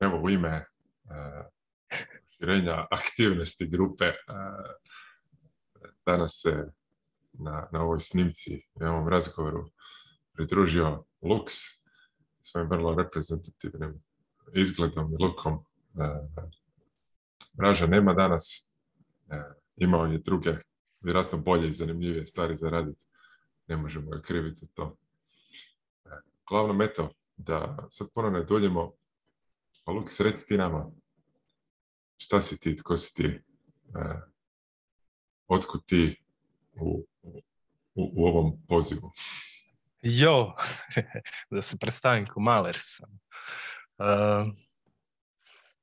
evo u ime eh, širenja aktivnosti grupe eh, danas se na, ovoj snimci i ovom razgovoru pridružio Lux svojim vrlo reprezentativnim izgledom i lukom. Eh, Mraža nema danas, imao je druge, vjerojatno bolje i zanimljivije stvari za raditi. Ne možemo ga kriviti za to. Glavno, eto, da sad puno ne duljimo, pa Lukis, reci ti nama, šta si ti, tko si ti, e, otkud ti u, ovom pozivu? Jo, da se predstavim ko maler sam. E,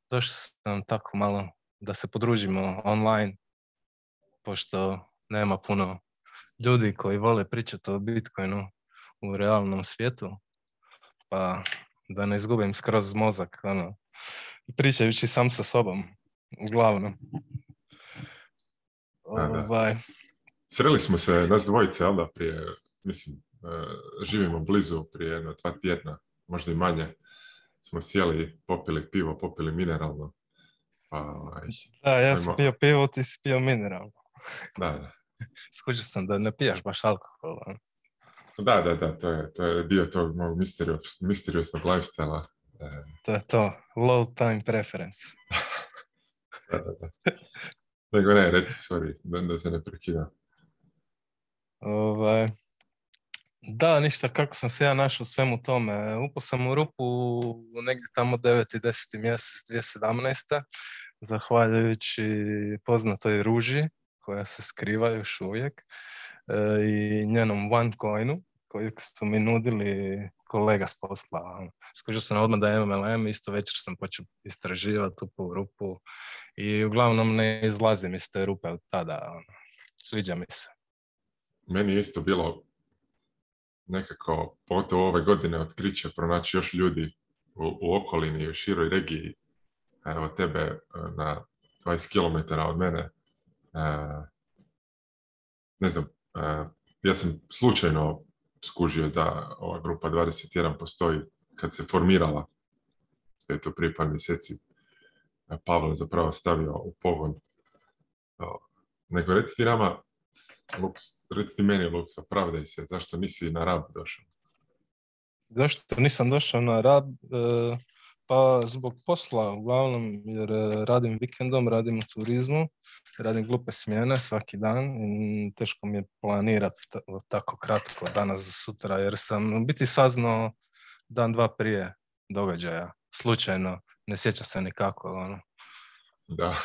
došao sam tako malo da se podružimo online, pošto nema puno ljudi koji vole pričati o Bitcoinu u realnom svijetu. Pa da ne izgubim skroz mozak, ono, pričajući sam sa sobom, uglavnom. Ovaj. Sreli smo se, nas dvojice, ali da, prije, mislim, e, živimo blizu prije jedna, dva tjedna, možda i manje, smo sjeli, popili pivo, popili mineralno. Pa, ovaj, da, ja sam pio pivo, ti si pio mineralno. Da, da. Skužio sam da ne pijaš baš alkohol. Da, da, da, to je, dio tog mog misteriosnog lifestyle To je to, low time preference. da, da, da. Nego ne, reci, sorry, da, da se ne prekidam. Ovaj, da, ništa, kako sam se ja našao svemu tome. Upao sam u rupu negdje tamo 9. i 10. mjesec 2017. Zahvaljujući poznatoj ruži koja se skriva još uvijek e, i njenom one OneCoinu kojeg su mi nudili kolega s posla. Ono. Skužio sam odmah da je MLM, isto večer sam počeo istraživati tu po rupu i uglavnom ne izlazim iz te rupe od tada. Ono. Sviđa mi se. Meni je isto bilo nekako, pogotovo ove godine, otkriće pronaći još ljudi u, okolini, u široj regiji, evo tebe e, na 20 km od mene. E, ne znam, e, ja sam slučajno skužio da ova grupa 21 postoji kad se formirala, eto je to prije par mjeseci, Pavle zapravo stavio u pogon. Nego reci ti nama, reci ti meni Luks, opravdaj se, zašto nisi na rab došao? Zašto nisam došao na rab? E, pa zbog posla, uglavnom, jer e, radim vikendom, radim u turizmu, radim glupe smjene svaki dan. Teško mi je planirati tako kratko danas za sutra, jer sam biti saznao dan, dva prije događaja. Slučajno, ne sjeća se nikako. Ono. Da.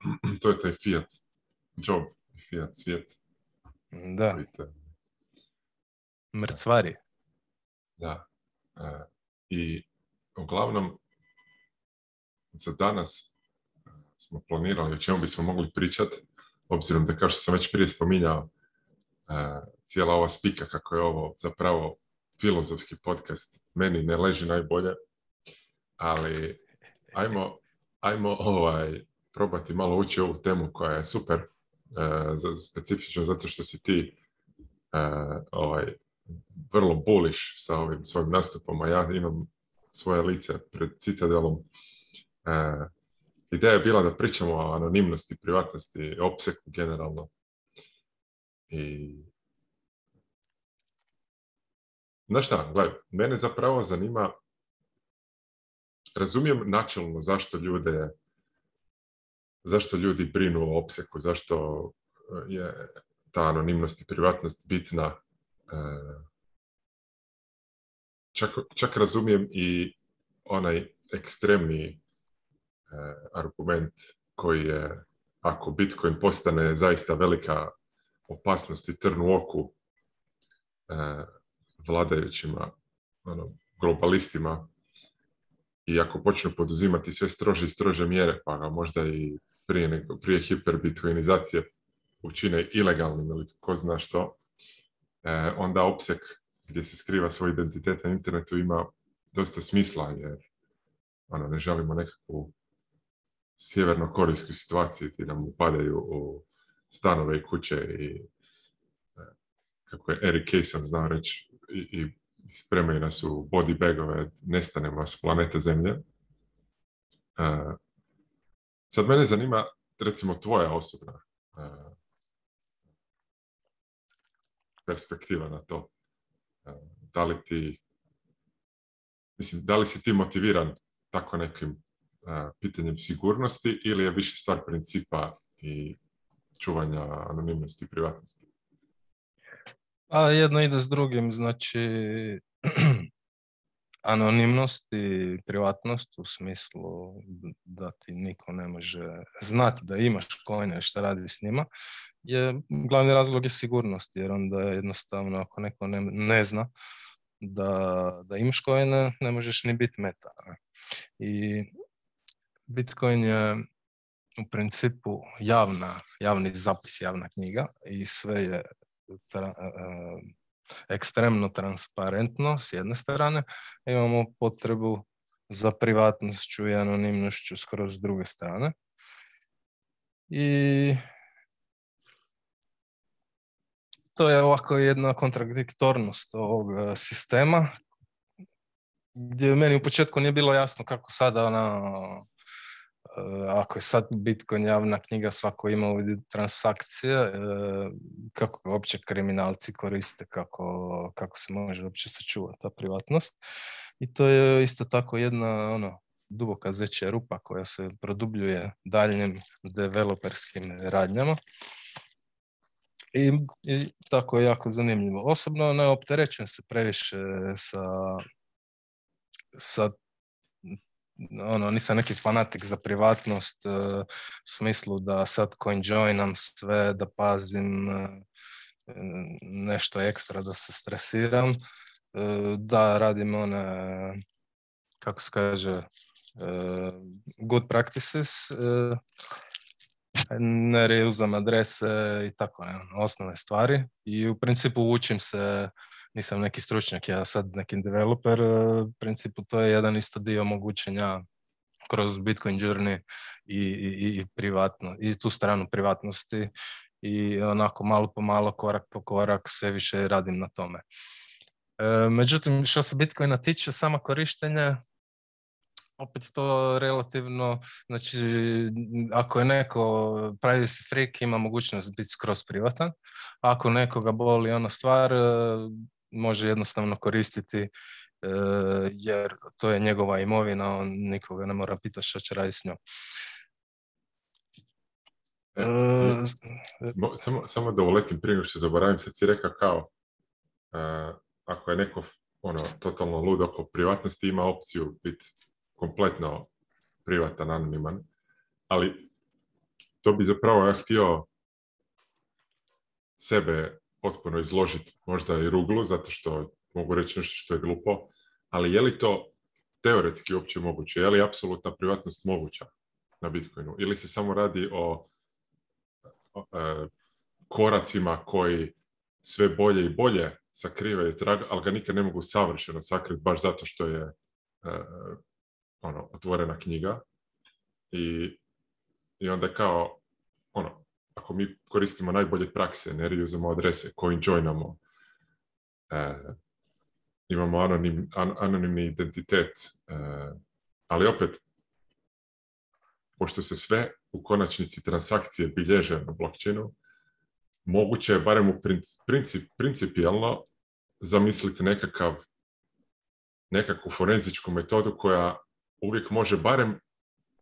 To je taj fiat. Job. Fiat, svijet. Da. Mrcvari. Da. E, I uglavnom, za danas e, smo planirali o čemu bismo mogli pričati, obzirom da kao što sam već prije spominjao, e, cijela ova spika kako je ovo zapravo filozofski podcast meni ne leži najbolje, ali ajmo, ajmo ovaj, probati malo ući ovu temu koja je super, e, specifično zato što si ti ovaj, vrlo buliš sa ovim svojim nastupom, a ja imam svoje lice pred citadelom. E, ideja je bila da pričamo o anonimnosti, privatnosti, opseku generalno. I... Znaš šta, gledaj, mene zapravo zanima, razumijem načelno zašto ljude zašto ljudi brinu o opseku, zašto je ta anonimnost i privatnost bitna e, čak, čak razumijem i onaj ekstremni e, argument koji je ako Bitcoin postane zaista velika opasnost i trn u oku e, vladajućima, ono, globalistima i ako počnu poduzimati sve strože i strože mjere, pa ga možda i prije, nego, prije hiperbitcoinizacije učine ilegalnim ili ko zna što, e, onda opsek gdje se skriva svoj identitet na internetu ima dosta smisla jer ono, ne želimo nekakvu sjeverno-korijsku situaciju ti nam upadaju u stanove i kuće i e, kako je Eric Kayson znao reći i, i spremaju nas u body bagove, nestanemo s planeta Zemlje. Uh, sad mene zanima recimo tvoja osobna e, perspektiva na to. E, da li ti, mislim, da li si ti motiviran tako nekim e, pitanjem sigurnosti ili je više stvar principa i čuvanja anonimnosti i privatnosti? A jedno ide s drugim, znači anonimnost i privatnost u smislu da ti niko ne može znati da imaš kojne šta radi s njima, je glavni razlog je sigurnost, jer onda jednostavno ako neko ne, zna da, da imaš kojene, ne možeš ni biti meta. I Bitcoin je u principu javna, javni zapis, javna knjiga i sve je e, ekstremno transparentno s jedne strane, imamo potrebu za privatnošću i anonimnošću skroz s druge strane. I to je ovako jedna kontradiktornost ovog e, sistema, gdje meni u početku nije bilo jasno kako sada na Eh, ako je sad Bitcoin javna knjiga, svako ima ovdje transakcije, eh, kako uopće kriminalci koriste, kako, kako se može uopće sačuvati ta privatnost. I to je isto tako jedna ono, duboka zeća rupa koja se produbljuje daljnjim developerskim radnjama. I, I, tako je jako zanimljivo. Osobno ne opterećujem se previše sa, sa ono, nisam neki fanatik za privatnost uh, u smislu da sad joinam sve, da pazim e, nešto ekstra, da se stresiram. E, da, radim one, kako se kaže, good practices, ne reuzam adrese i tako, ne, ono, osnovne stvari. I u principu učim se nisam neki stručnjak, ja sad neki developer, e, u principu to je jedan isto dio mogućenja kroz Bitcoin journey i, i, privatno, i tu stranu privatnosti i onako malo po malo, korak po korak, sve više radim na tome. E, međutim, što se Bitcoina tiče, samo korištenje, opet to relativno, znači ako je neko privacy freak ima mogućnost biti skroz privatan, ako nekoga boli ona stvar, e, može jednostavno koristiti e, jer to je njegova imovina, on nikoga ne mora pitati što će raditi s njom. E, e, samo, da uletim prije što zaboravim, sad si rekao kao ako je neko ono, totalno lud oko privatnosti ima opciju biti kompletno privatan, anoniman, ali to bi zapravo ja htio sebe potpuno izložiti možda i ruglu, zato što mogu reći nešto što je glupo, ali je li to teoretski uopće moguće? Je li apsolutna privatnost moguća na Bitcoinu? Ili se samo radi o, e, koracima koji sve bolje i bolje sakrivaju trag, ali ga nikad ne mogu savršeno sakriti, baš zato što je e, ono, otvorena knjiga. I, I onda kao, ono, ako mi koristimo najbolje prakse, ne reuzemo adrese, koji joinamo, e, imamo anonim, anonimni identitet, e, ali opet, pošto se sve u konačnici transakcije bilježe na blockchainu, moguće je barem u princip, principijalno zamisliti nekakav, nekakvu forenzičku metodu koja uvijek može barem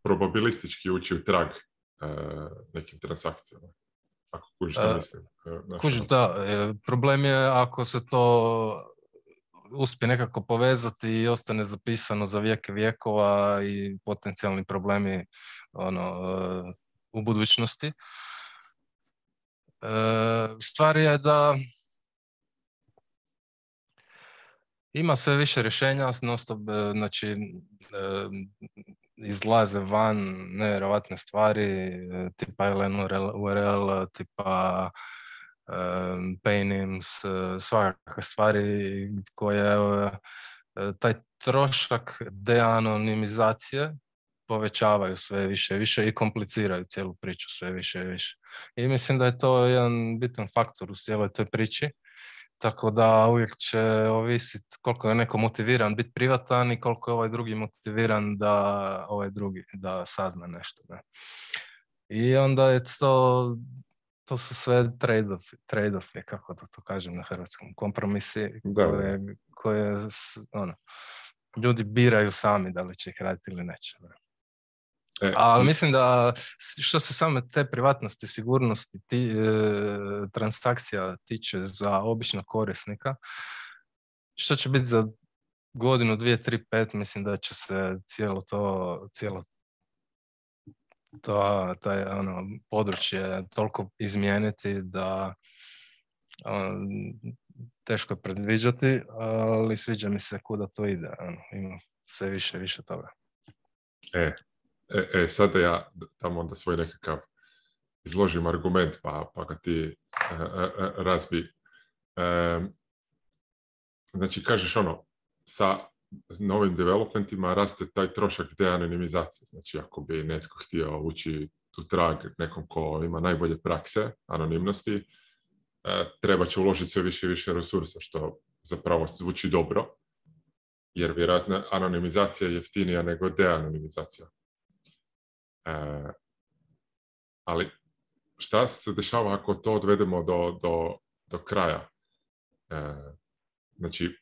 probabilistički ući u trag E, nekim transakcijama. Ako kužiš e, mislim. E, kužiš, ono. da. Problem je ako se to uspije nekako povezati i ostane zapisano za vijeke vijekova i potencijalni problemi ono, u budućnosti. Stvar je da ima sve više rješenja, znači izlaze van nevjerovatne stvari, e, tipa Elen URL, tipa um, svakakve stvari koje taj trošak deanonimizacije povećavaju sve više i više i kompliciraju cijelu priču sve više i više. I mislim da je to jedan bitan faktor u cijeloj toj priči tako da uvijek će ovisiti koliko je neko motiviran biti privatan i koliko je ovaj drugi motiviran da ovaj drugi da sazna nešto. Ne. I onda je to, to su sve trade-offi, trade kako da to kažem na hrvatskom, kompromisi koje, koje ono, ljudi biraju sami da li će ih raditi ili neće. E, ali mislim da što se same te privatnosti, sigurnosti, ti, e, transakcija tiče za običnog korisnika, što će biti za godinu, dvije, tri, pet, mislim da će se cijelo to, cijelo to, taj ono, područje toliko izmijeniti da teško je predviđati, ali sviđa mi se kuda to ide. Ono, ima sve više, i više toga. E, e, e sada ja tamo onda svoj nekakav izložim argument pa, pa ga ti e, e, e, razbi. znači kažeš ono, sa novim developmentima raste taj trošak deanonimizacije. Znači ako bi netko htio ući tu trag nekom ko ima najbolje prakse anonimnosti, treba će uložiti sve više i više resursa, što zapravo zvuči dobro, jer vjerojatno anonimizacija je jeftinija nego deanonimizacija. E, ali šta se dešava ako to odvedemo do, do, do kraja? E, znači,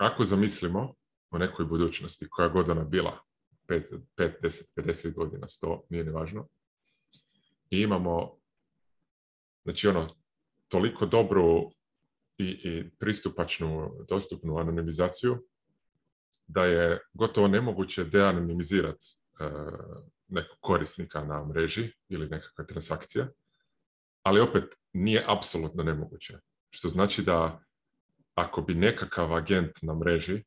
ako zamislimo o nekoj budućnosti, koja god ona bila, 5, 10, 50 godina, 100, nije nevažno. imamo znači ono, toliko dobru i, i pristupačnu, dostupnu anonimizaciju, da je gotovo nemoguće deanonimizirati E, nekog korisnika na mreži ili nekakva transakcija, ali opet nije apsolutno nemoguće. Što znači da ako bi nekakav agent na mreži e,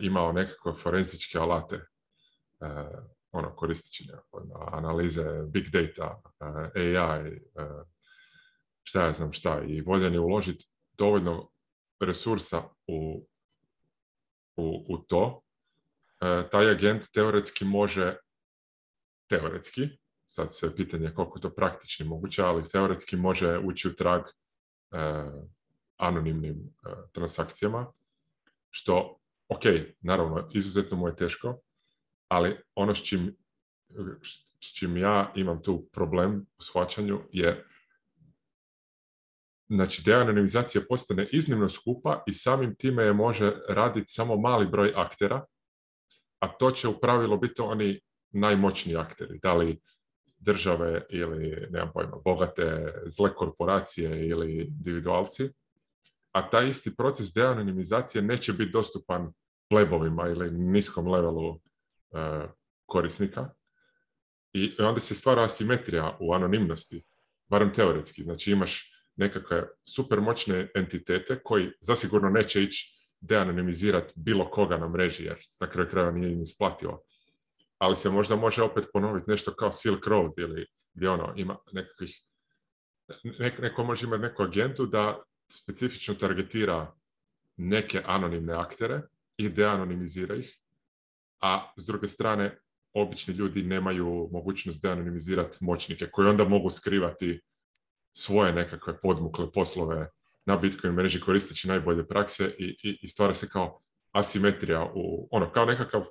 imao nekakve forenzičke alate, e, ono, nekakve ono, analize big data, AI, šta ja znam šta, i voljen je uložiti dovoljno resursa u, u to E, taj agent teoretski može, teoretski, sad se pitanje koliko to praktično moguće, ali teoretski može ući u trag e, anonimnim e, transakcijama, što, ok, naravno, izuzetno mu je teško, ali ono s čim, s čim ja imam tu problem u shvaćanju je znači deanonimizacija postane iznimno skupa i samim time je može raditi samo mali broj aktera a to će u pravilu biti oni najmoćniji akteri, da li države ili, nemam pojma, bogate zle korporacije ili individualci, a taj isti proces deanonimizacije neće biti dostupan plebovima ili niskom levelu e, korisnika. I onda se stvara asimetrija u anonimnosti, barem teoretski. Znači imaš nekakve supermoćne entitete koji zasigurno neće ići deanonimizirati bilo koga na mreži, jer na kraju kraja nije im isplativo. Ali se možda može opet ponoviti nešto kao Silk Road ili gdje ono, ima nekakvih, neko može imati neku agentu da specifično targetira neke anonimne aktere i deanonimizira ih, a s druge strane obični ljudi nemaju mogućnost deanonimizirati moćnike koji onda mogu skrivati svoje nekakve podmukle poslove na Bitcoin mreži koristeći najbolje prakse i, i, i stvara se kao asimetrija u ono kao nekakav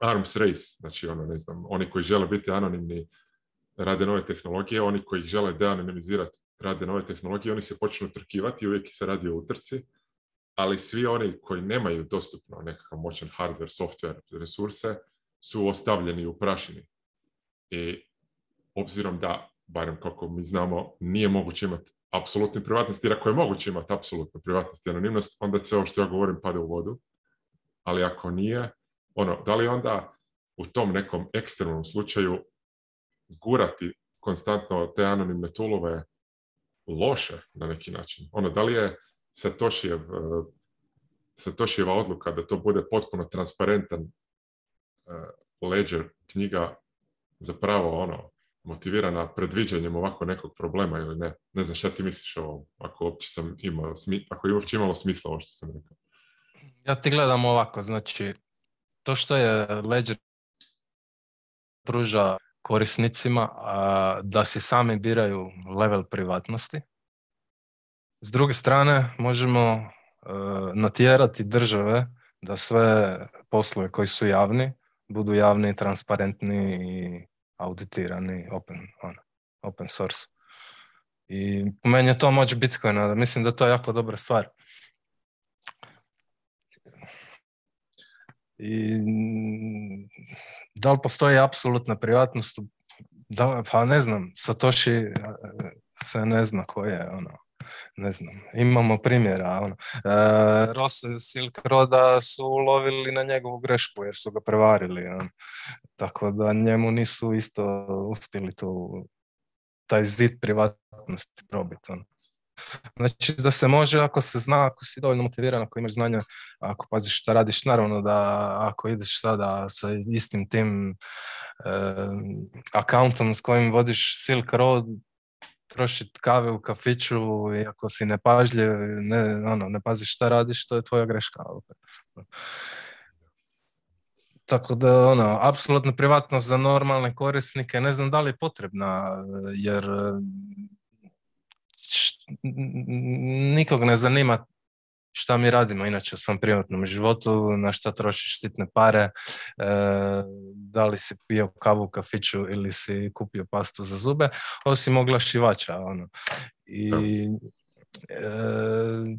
arms race, znači ono ne znam, oni koji žele biti anonimni rade nove tehnologije, oni koji žele deanonimizirati rade nove tehnologije, oni se počnu trkivati, uvijek se radi o utrci, ali svi oni koji nemaju dostupno nekakav moćan hardware, software, resurse, su ostavljeni u prašini. I obzirom da, barem kako mi znamo, nije moguće imati apsolutni privatnost, jer ako je moguće imati apsolutnu privatnost i anonimnost, onda se ovo što ja govorim pada u vodu. Ali ako nije, ono, da li onda u tom nekom ekstremnom slučaju gurati konstantno te anonimne tulove loše na neki način? Ono, da li je Satošijev, e, Satošijeva odluka da to bude potpuno transparentan e, ledger knjiga zapravo ono, motivirana predviđanjem ovako nekog problema ili ne. Ne znam šta ti misliš o ovom, ako uopće sam imao, ako je uopće imalo smisla ovo što sam rekao. Ja ti gledam ovako, znači, to što je Ledger pruža korisnicima da si sami biraju level privatnosti. S druge strane, možemo e, natjerati države da sve poslove koji su javni budu javni, transparentni i auditirani open, ono, open source. I meni je to moć Bitcoina, mislim da to jako dobra stvar. I da li postoji apsolutna privatnost? pa ne znam, Satoshi se ne zna ko je, ono, ne znam, imamo primjera. Ono. E, Ross Silk Roda su ulovili na njegovu grešku jer su ga prevarili. Ono. Tako da njemu nisu isto uspjeli tu taj zid privatnosti probiti. Ono. Znači da se može ako se zna, ako si dovoljno motiviran, ako imaš znanja, ako paziš šta radiš, naravno da ako ideš sada sa istim tim e, accountom s kojim vodiš Silk Road, trošiti kave u kafiću i ako si nepažljiv, ne, ono, ne paziš šta radiš, to je tvoja greška. Ono. Tako da, ono, apsolutna privatnost za normalne korisnike, ne znam da li je potrebna, jer eh, nikog ne zanima šta mi radimo inače u svom privatnom životu, na šta trošiš sitne pare, e, da li si pio kavu u kafiću ili si kupio pastu za zube, osim oglašivača. Ono. I, e,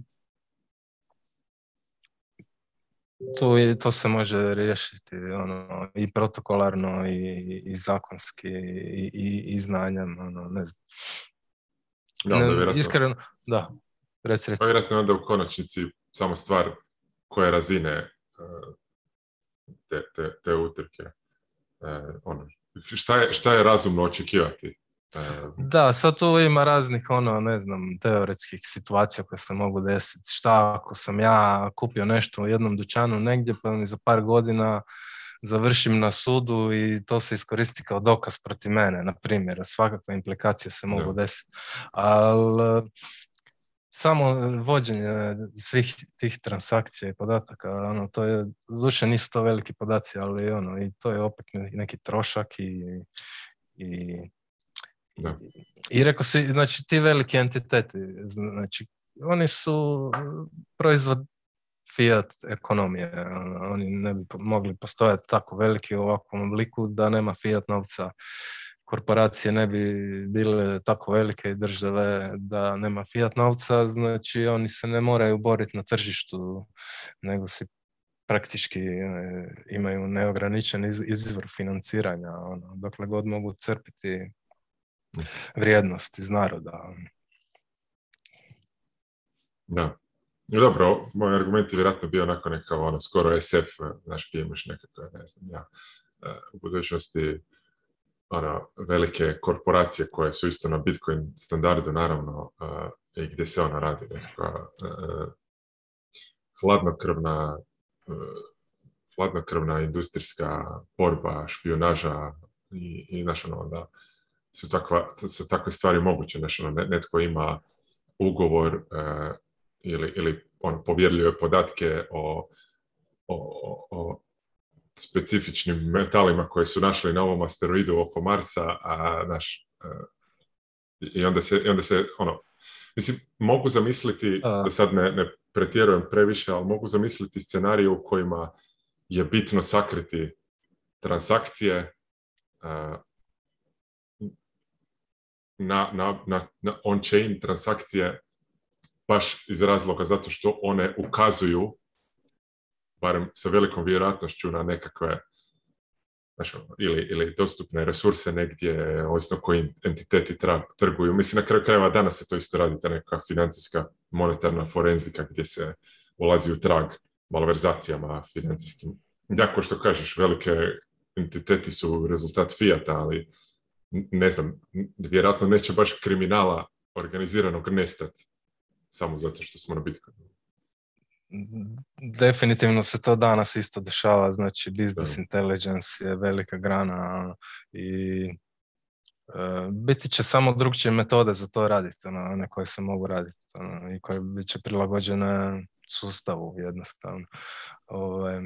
to, to se može riješiti ono, i protokolarno i, i zakonski i, i, i znanjem. Ono, ne znam. Ja, iskreno, da. Reci, reci. Pa vjerojatno onda u konačnici samo stvar koje razine e, te, te, te utrke. E, ono, šta, je, šta je razumno očekivati? E, da, sad tu ima raznih ono, ne znam, teoretskih situacija koje se mogu desiti. Šta ako sam ja kupio nešto u jednom dućanu negdje, pa mi za par godina završim na sudu i to se iskoristi kao dokaz protiv mene, na primjer. Svakakve implikacije se mogu desiti. Ali samo e, vođenje e, svih tih transakcija i podataka, ono, to je, duše nisu to veliki podaci, ali ono, i to je opet neki trošak i, i, da. i, rekao si, znači ti veliki entiteti, znači oni su e, proizvod fiat ekonomije, ono, oni ne bi mogli postojati tako veliki u ovakvom obliku da nema fiat novca korporacije ne bi bile tako velike i države da nema fiat novca, znači oni se ne moraju boriti na tržištu, nego si praktički e, imaju neograničen izvor financiranja, ono, dokle god mogu crpiti vrijednost iz naroda. Da. Dobro, moj argument je vjerojatno bio onako nekako ono, skoro SF, znaš, gdje imaš nekakve, ne znam, ja, e, u budućnosti ona, velike korporacije koje su isto na Bitcoin standardu, naravno, eh, i gdje se ona radi nekakva eh, hladnokrvna, eh, hladnokrvna industrijska borba, špionaža i, i znaš, ono, da su, takve stvari moguće. Znaš, ono, netko ima ugovor ili, ili on povjerljuje podatke o, o, o, specifičnim metalima koje su našli na ovom asteroidu oko Marsa, a naš e, i onda se, i onda se ono, mislim, mogu zamisliti, da sad ne, ne pretjerujem previše, ali mogu zamisliti scenarije u kojima je bitno sakriti transakcije na, na, na, na on-chain transakcije baš iz razloga zato što one ukazuju barem sa velikom vjerojatnošću na nekakve ili, ili dostupne resurse negdje, ovisno koji entiteti tra, trguju. Mislim, na kraju krajeva danas se to isto radi, ta neka financijska monetarna forenzika gdje se ulazi u trag malverzacijama financijskim. Jako što kažeš, velike entiteti su rezultat fijata, ali ne znam, vjerojatno neće baš kriminala organiziranog nestati samo zato što smo na Bitcoinu definitivno se to danas isto dešava, znači business intelligence je velika grana ono, i e, biti će samo drugčije metode za to raditi, ono, one koje se mogu raditi ono, i koje bit će prilagođene sustavu jednostavno. Ove, ovaj,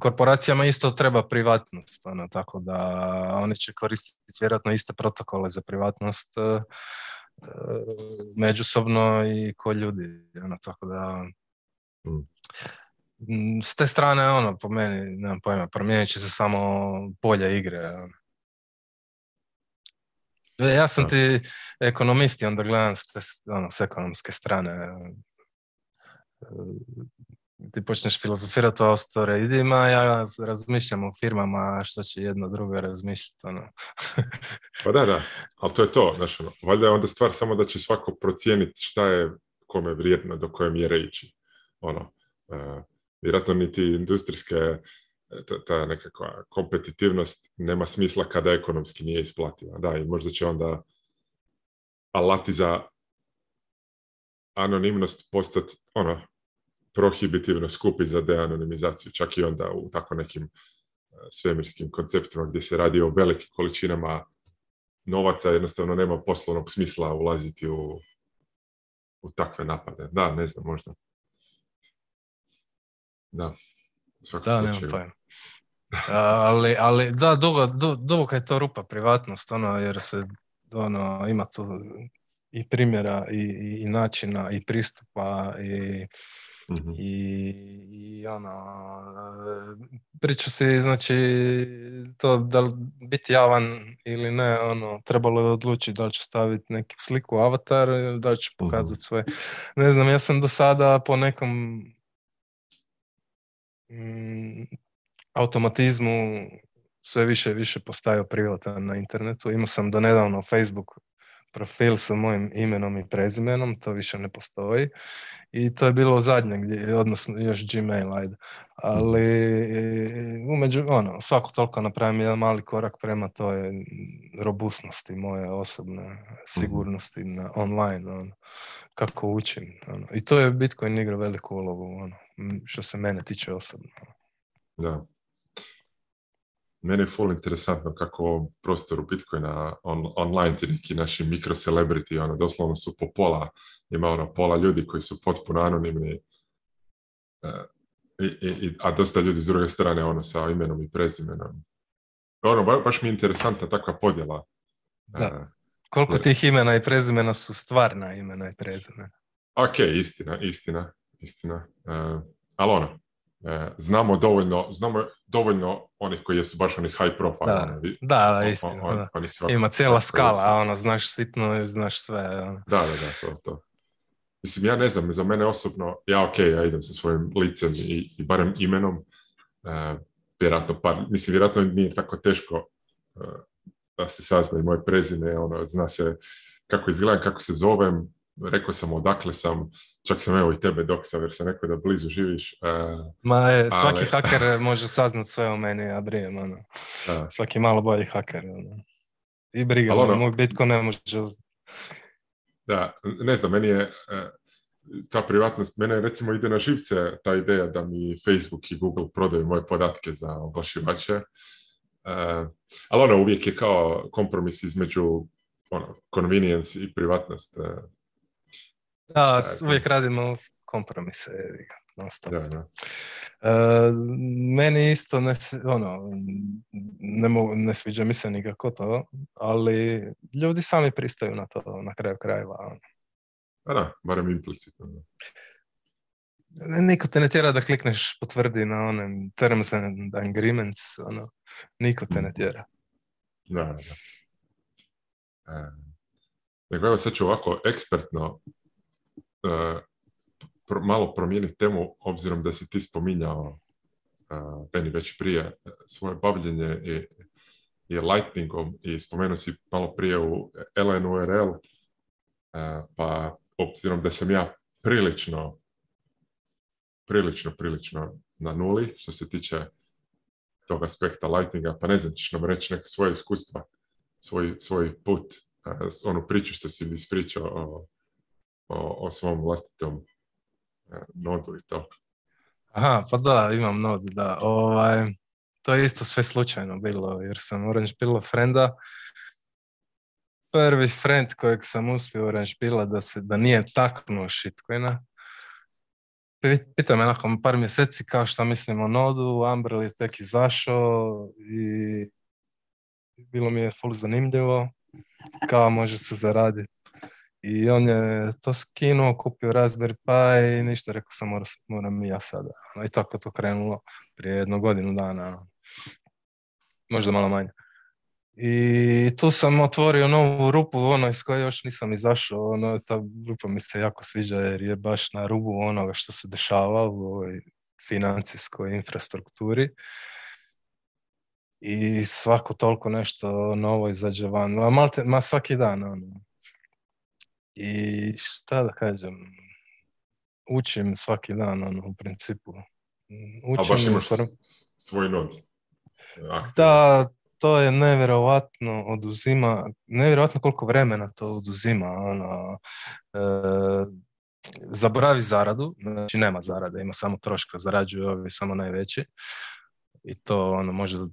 korporacijama isto treba privatnost, ono, tako da oni će koristiti vjerojatno iste protokole za privatnost, e, E, međusobno i ko ljudi. Ono, tako da, mm. Mm, s te strane, ono, po meni, nemam pojma, promijenit će se samo polje igre. Ono. E, ja sam ti ekonomisti, onda gledam s, te, ono, s ekonomske strane e, ti počneš filozofirati o a ja razmišljam o firmama što će jedno drugo razmišljati. Ono. pa da, da, ali to je to. Znaš, ono, valjda je onda stvar samo da će svako procijeniti šta je kome vrijedno, do koje mjere ići. Ono, uh, vjerojatno niti industrijske e, ta, nekakva kompetitivnost nema smisla kada ekonomski nije isplativa. Da, i možda će onda alati za anonimnost postati ono, prohibitivno skupi za deanonimizaciju, čak i onda u tako nekim e, svemirskim konceptima gdje se radi o velikim količinama novaca, jednostavno nema poslovnog smisla ulaziti u, u takve napade. Da, ne znam, možda. Da, u svakom da, Nema ali, ali da, dugo, je to rupa privatnost, ono, jer se ono, ima tu i primjera i, i načina i pristupa i i, I ono, priča se znači, to da li biti javan ili ne, ono, trebalo je odlučiti da li ću staviti neku sliku, avatar, da li ću pokazati sve. Ne znam, ja sam do sada po nekom automatizmu sve više i više postao privatan na internetu. Imao sam do nedavno Facebook profil sa mojim imenom i prezimenom, to više ne postoji. I to je bilo zadnje, gdje, odnosno još Gmail, ajde. Ali umeđu, ono, svako toliko napravim jedan mali korak prema toj robustnosti moje osobne mhm. sigurnosti na online, ono, kako učim. Ono. I to je Bitcoin igra veliku ulogu, ono, što se mene tiče osobno. Da. Mene je ful interesantno kako prostor prostoru Bitcoina on, online ti neki naši mikro celebrity, ono, doslovno su po pola, ima ono pola ljudi koji su potpuno anonimni, e, i, a dosta ljudi s druge strane ono sa imenom i prezimenom. Ono, baš mi je interesantna takva podjela. E, da. Koliko tih imena i prezimena su stvarna imena i prezimena? Ok, istina, istina, istina. E, ali ono, E, znamo dovoljno, znamo dovoljno onih koji su baš oni high profile. Da, ono, da, istina. On, Ima cijela skala, a ono, znaš sitno, znaš sve. Ono. Da, da, da, to, to. Mislim, ja ne znam, za mene osobno, ja ok, ja idem sa svojim licem i, i barem imenom, e, vjerojatno par, mislim, vjerojatno nije tako teško e, da se sazna i moje prezime, ono, zna se kako izgledam, kako se zovem, rekao sam odakle sam, čak sam evo i tebe doksao jer sam rekao da blizu živiš. E, Ma je, svaki haker može saznat sve o meni, a brijem, ono. Svaki malo bolji haker, ono. I briga, ono- moj bitko ne može Da, ne znam, meni je e, ta privatnost, mene recimo ide na živce ta ideja da mi Facebook i Google prodaju moje podatke za oglašivače. Uh, ali ono, uvijek je kao kompromis između ono, convenience i privatnost. Da, uvijek radimo kompromise. Da, da. E, meni isto ne, ono, ne, ne sviđa mi se nikako to, ali ljudi sami pristaju na to na kraju krajeva. Ono. A pa da, barem implicitno. Niko te ne tjera da klikneš potvrdi na onem terms and agreements, ono, niko te ne tjera. Da, da. E, evo sad ću ovako ekspertno malo promijeniti temu, obzirom da si ti spominjao e, meni već prije e, svoje bavljenje i, i Lightningom i spomenuo si malo prije u LNURL, e, pa obzirom da sam ja prilično, prilično, prilično na nuli što se tiče tog aspekta Lightninga, pa ne znam, ćeš nam reći neke svoje iskustva, svoj, put, onu priču što si mi ispričao o, o svom vlastitom e, nodu i to. Aha, pa da, imam nod, da. Ovaj, to je isto sve slučajno bilo, jer sam Orange Pillow frenda. Prvi friend kojeg sam uspio Orange Pillow da, se, da nije taknuo shitcoina. Pita me nakon par mjeseci kao šta mislim o nodu, Umbrel je tek izašao i bilo mi je ful zanimljivo, kao može se zaraditi i on je to skinuo, kupio Raspberry Pi i ništa, rekao sam moram, moram i ja sada. I tako to krenulo prije jedno godinu dana, ono. možda malo manje. I tu sam otvorio novu rupu, ono iz koje još nisam izašao, ono, ta rupa mi se jako sviđa jer je baš na rubu onoga što se dešava u ovoj financijskoj infrastrukturi. I svako toliko nešto novo izađe van, ma, ma svaki dan, ono, i šta da kažem, učim svaki dan, ono, u principu. Učim A baš imaš svoj not? Da, to je nevjerojatno oduzima, nevjerojatno koliko vremena to oduzima, ono, e, zaboravi zaradu, znači nema zarade, ima samo troška, zarađuju ovi samo najveći i to ono može do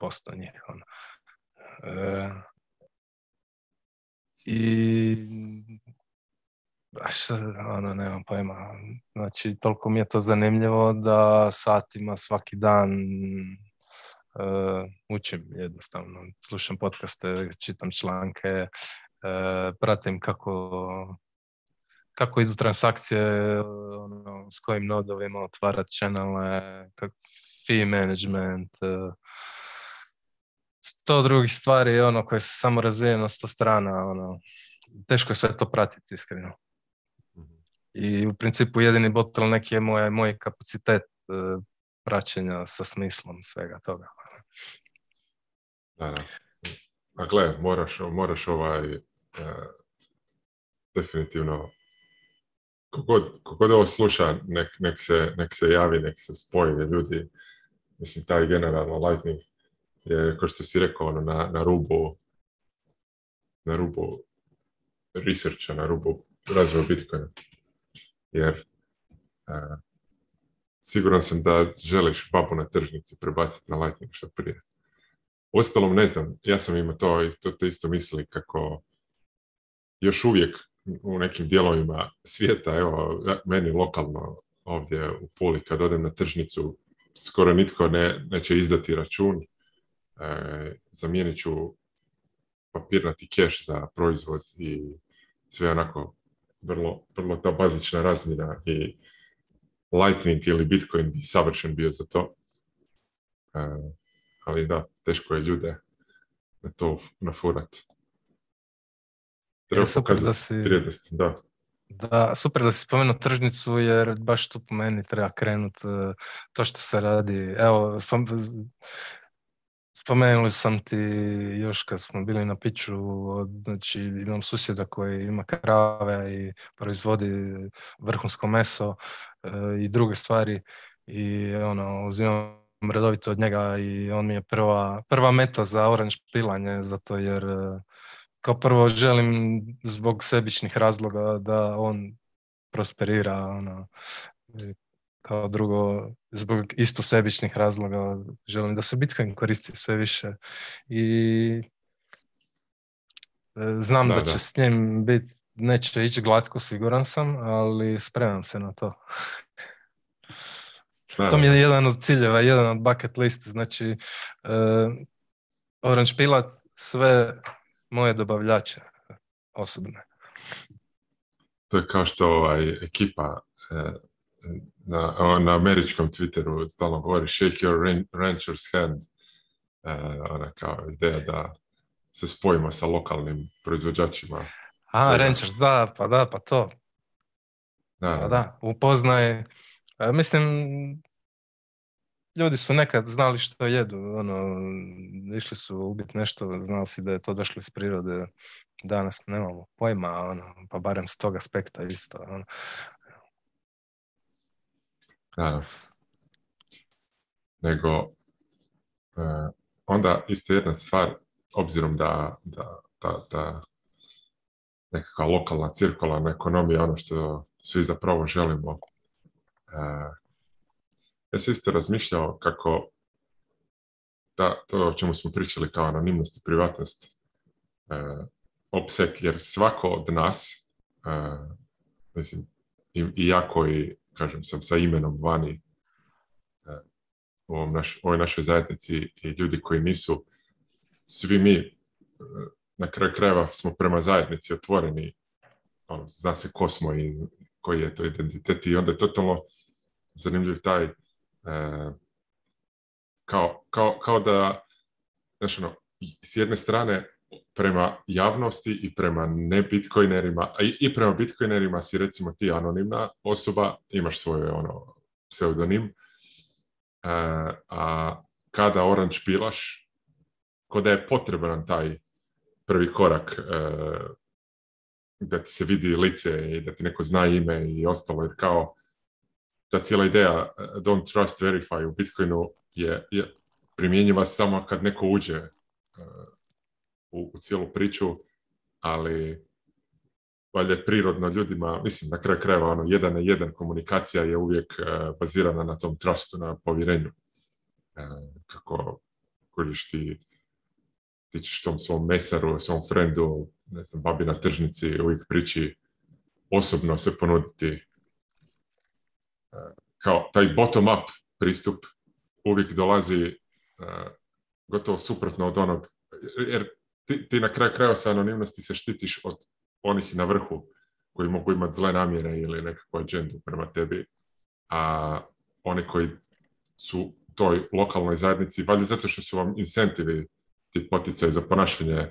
5% njih. Ono. E, I baš ono, nemam pojma. Znači, toliko mi je to zanimljivo da satima svaki dan uh, učim jednostavno. Slušam podcaste, čitam članke, eh, pratim kako kako idu transakcije, ono, s kojim nodovima otvarat channele, kako fee management, uh, sto drugih stvari ono koje se samo razvijene na sto strana. Ono, teško je sve to pratiti iskreno i u principu jedini bottleneck je moj moj kapacitet e, praćenja sa smislom svega toga. Da, da. gle, moraš, moraš ovaj, e, definitivno, kogod, kogod ovo sluša, nek, nek, se, nek se javi, nek se spoji, ljudi, mislim, taj generalno Lightning je, kao što si rekao, ono, na, na rubu, na rubu researcha, na rubu razvoja Bitcoina jer siguran sam da želiš babu na tržnici prebaciti na Lightning što prije. Ostalom ne znam, ja sam imao to i to te isto misli kako još uvijek u nekim dijelovima svijeta, evo meni lokalno ovdje u Puli kad odem na tržnicu skoro nitko ne, neće izdati račun, e, zamijenit ću papirnati keš za proizvod i sve onako vrlo, vrlo ta bazična razmjena i Lightning ili Bitcoin bi savršen bio za to. E, ali da, teško je ljude na to nafurat. Treba e, pokazati da si, da. Da, super da si spomenuo tržnicu jer baš tu po meni treba krenuti e, to što se radi. Evo, Spomenuli sam ti još kad smo bili na piću, znači imam susjeda koji ima krave i proizvodi vrhunsko meso e, i druge stvari i ono, uzimam redovito od njega i on mi je prva, prva meta za oranž pilanje, zato jer e, kao prvo želim zbog sebičnih razloga da on prosperira ono, kao drugo, zbog isto sebičnih razloga želim da se Bitcoin koristi sve više. I e, znam da, će s njim biti, neće ići glatko, siguran sam, ali spremam se na to. to mi je jedan od ciljeva, jedan od bucket list, znači uh, sve moje dobavljače osobne. To je kao što ovaj, ekipa e, na, na američkom Twitteru stalno govori shake your rancher's hand, e, ona kao ideja da se spojimo sa lokalnim proizvođačima. A, ranchers, da, pa da, pa to. Da, pa da, upoznaje. E, mislim, ljudi su nekad znali što jedu, ono, išli su ubiti nešto, znali si da je to došlo iz prirode, danas nemamo pojma, ono, pa barem s tog aspekta isto. Ono nego, e, onda isto jedna stvar, obzirom da, da, da, da nekakva lokalna cirkularna ekonomija, ono što svi zapravo želimo. E, ja sam isto razmišljao kako da, to o čemu smo pričali kao anonimnost i privatnost e, obsek jer svako od nas, e, mislim, i, i ja koji kažem, sam sa imenom vani e, u ovoj našoj zajednici i ljudi koji nisu, svi mi e, na kraju krajeva smo prema zajednici otvoreni, ono, zna se ko smo i koji je to identitet i onda je totalno zanimljiv taj e, kao, kao, da ono, s jedne strane prema javnosti i prema ne bitcoinerima i, i prema bitcoinerima si recimo ti anonimna osoba, imaš svoj ono pseudonim, e, a kada Orange pilaš, kada je potreban taj prvi korak e, da ti se vidi lice i da ti neko zna ime i ostalo, jer kao ta cijela ideja e, don't trust verify u Bitcoinu je, je primjenjiva samo kad neko uđe u, cijelu priču, ali valjda je prirodno ljudima, mislim na kraju krajeva ono, jedan na jedan komunikacija je uvijek e, bazirana na tom trustu, na povjerenju. E, kako kužiš ti, ti ćeš tom svom mesaru, svom frendu, ne znam, babi na tržnici uvijek priči osobno se ponuditi. E, kao taj bottom up pristup uvijek dolazi gotovo suprotno od onog, jer ti, ti na kraju krajeva sa anonimnosti se štitiš od onih na vrhu koji mogu imati zle namjere ili nekakvu agendu prema tebi, a oni koji su toj lokalnoj zajednici, valjda zato što su vam incentivi, ti poticaj za ponašanje e,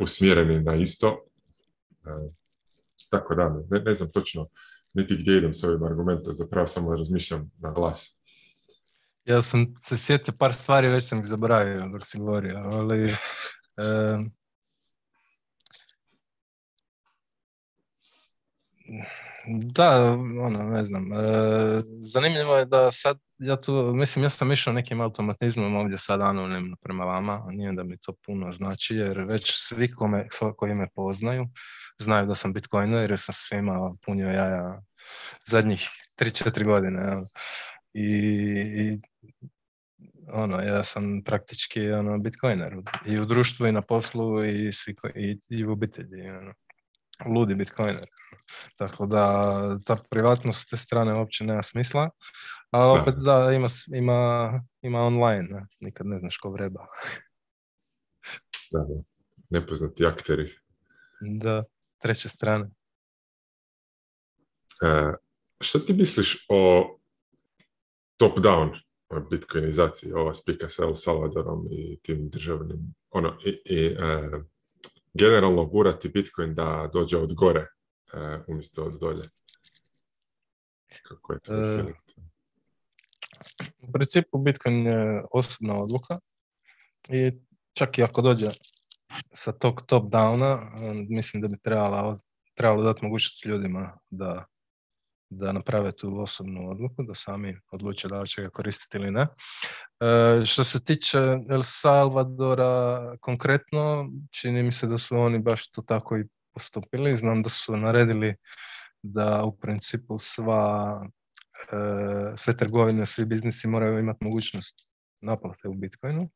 usmjereni na isto. E, tako da, ne, ne, znam točno niti gdje idem s ovim argumentom, zapravo samo razmišljam na glas. Ja sam se sjetio par stvari, već sam ih zaboravio dok si govorio, ali da, ono, ne znam. E, zanimljivo je da sad, ja tu, mislim, ja sam išao nekim automatizmom ovdje sad anonimno prema vama, a nije da mi to puno znači, jer već svi kome, koji me poznaju, znaju da sam bitcoiner, jer sam svima punio jaja zadnjih 3-4 godine. I ono, ja sam praktički ono, bitcoiner i u društvu i na poslu i, svi, i, i u obitelji. Ono. Ludi bitcoiner. Ono. Tako da ta privatnost te strane uopće nema smisla. A opet da, ima, ima, ima online. Nikad ne znaš ko vreba. da, da. Nepoznati akteri. Da, treće strane. E, ti misliš o top-down bitcoinizaciji ova spika sa El Salvadorom i tim državnim, ono, i, e, generalno gurati bitcoin da dođe od gore e, umjesto od dolje. Kako je to e, U principu Bitcoin je osobna odluka i čak i ako dođe sa tog top downa, mislim da bi trebala, trebalo dati mogućnost ljudima da da naprave tu osobnu odluku, da sami odluče da li će ga koristiti ili ne. E, što se tiče El Salvadora konkretno, čini mi se da su oni baš to tako i postupili. Znam da su naredili da u principu sva, e, sve trgovine, svi biznisi moraju imati mogućnost naplate u Bitcoinu.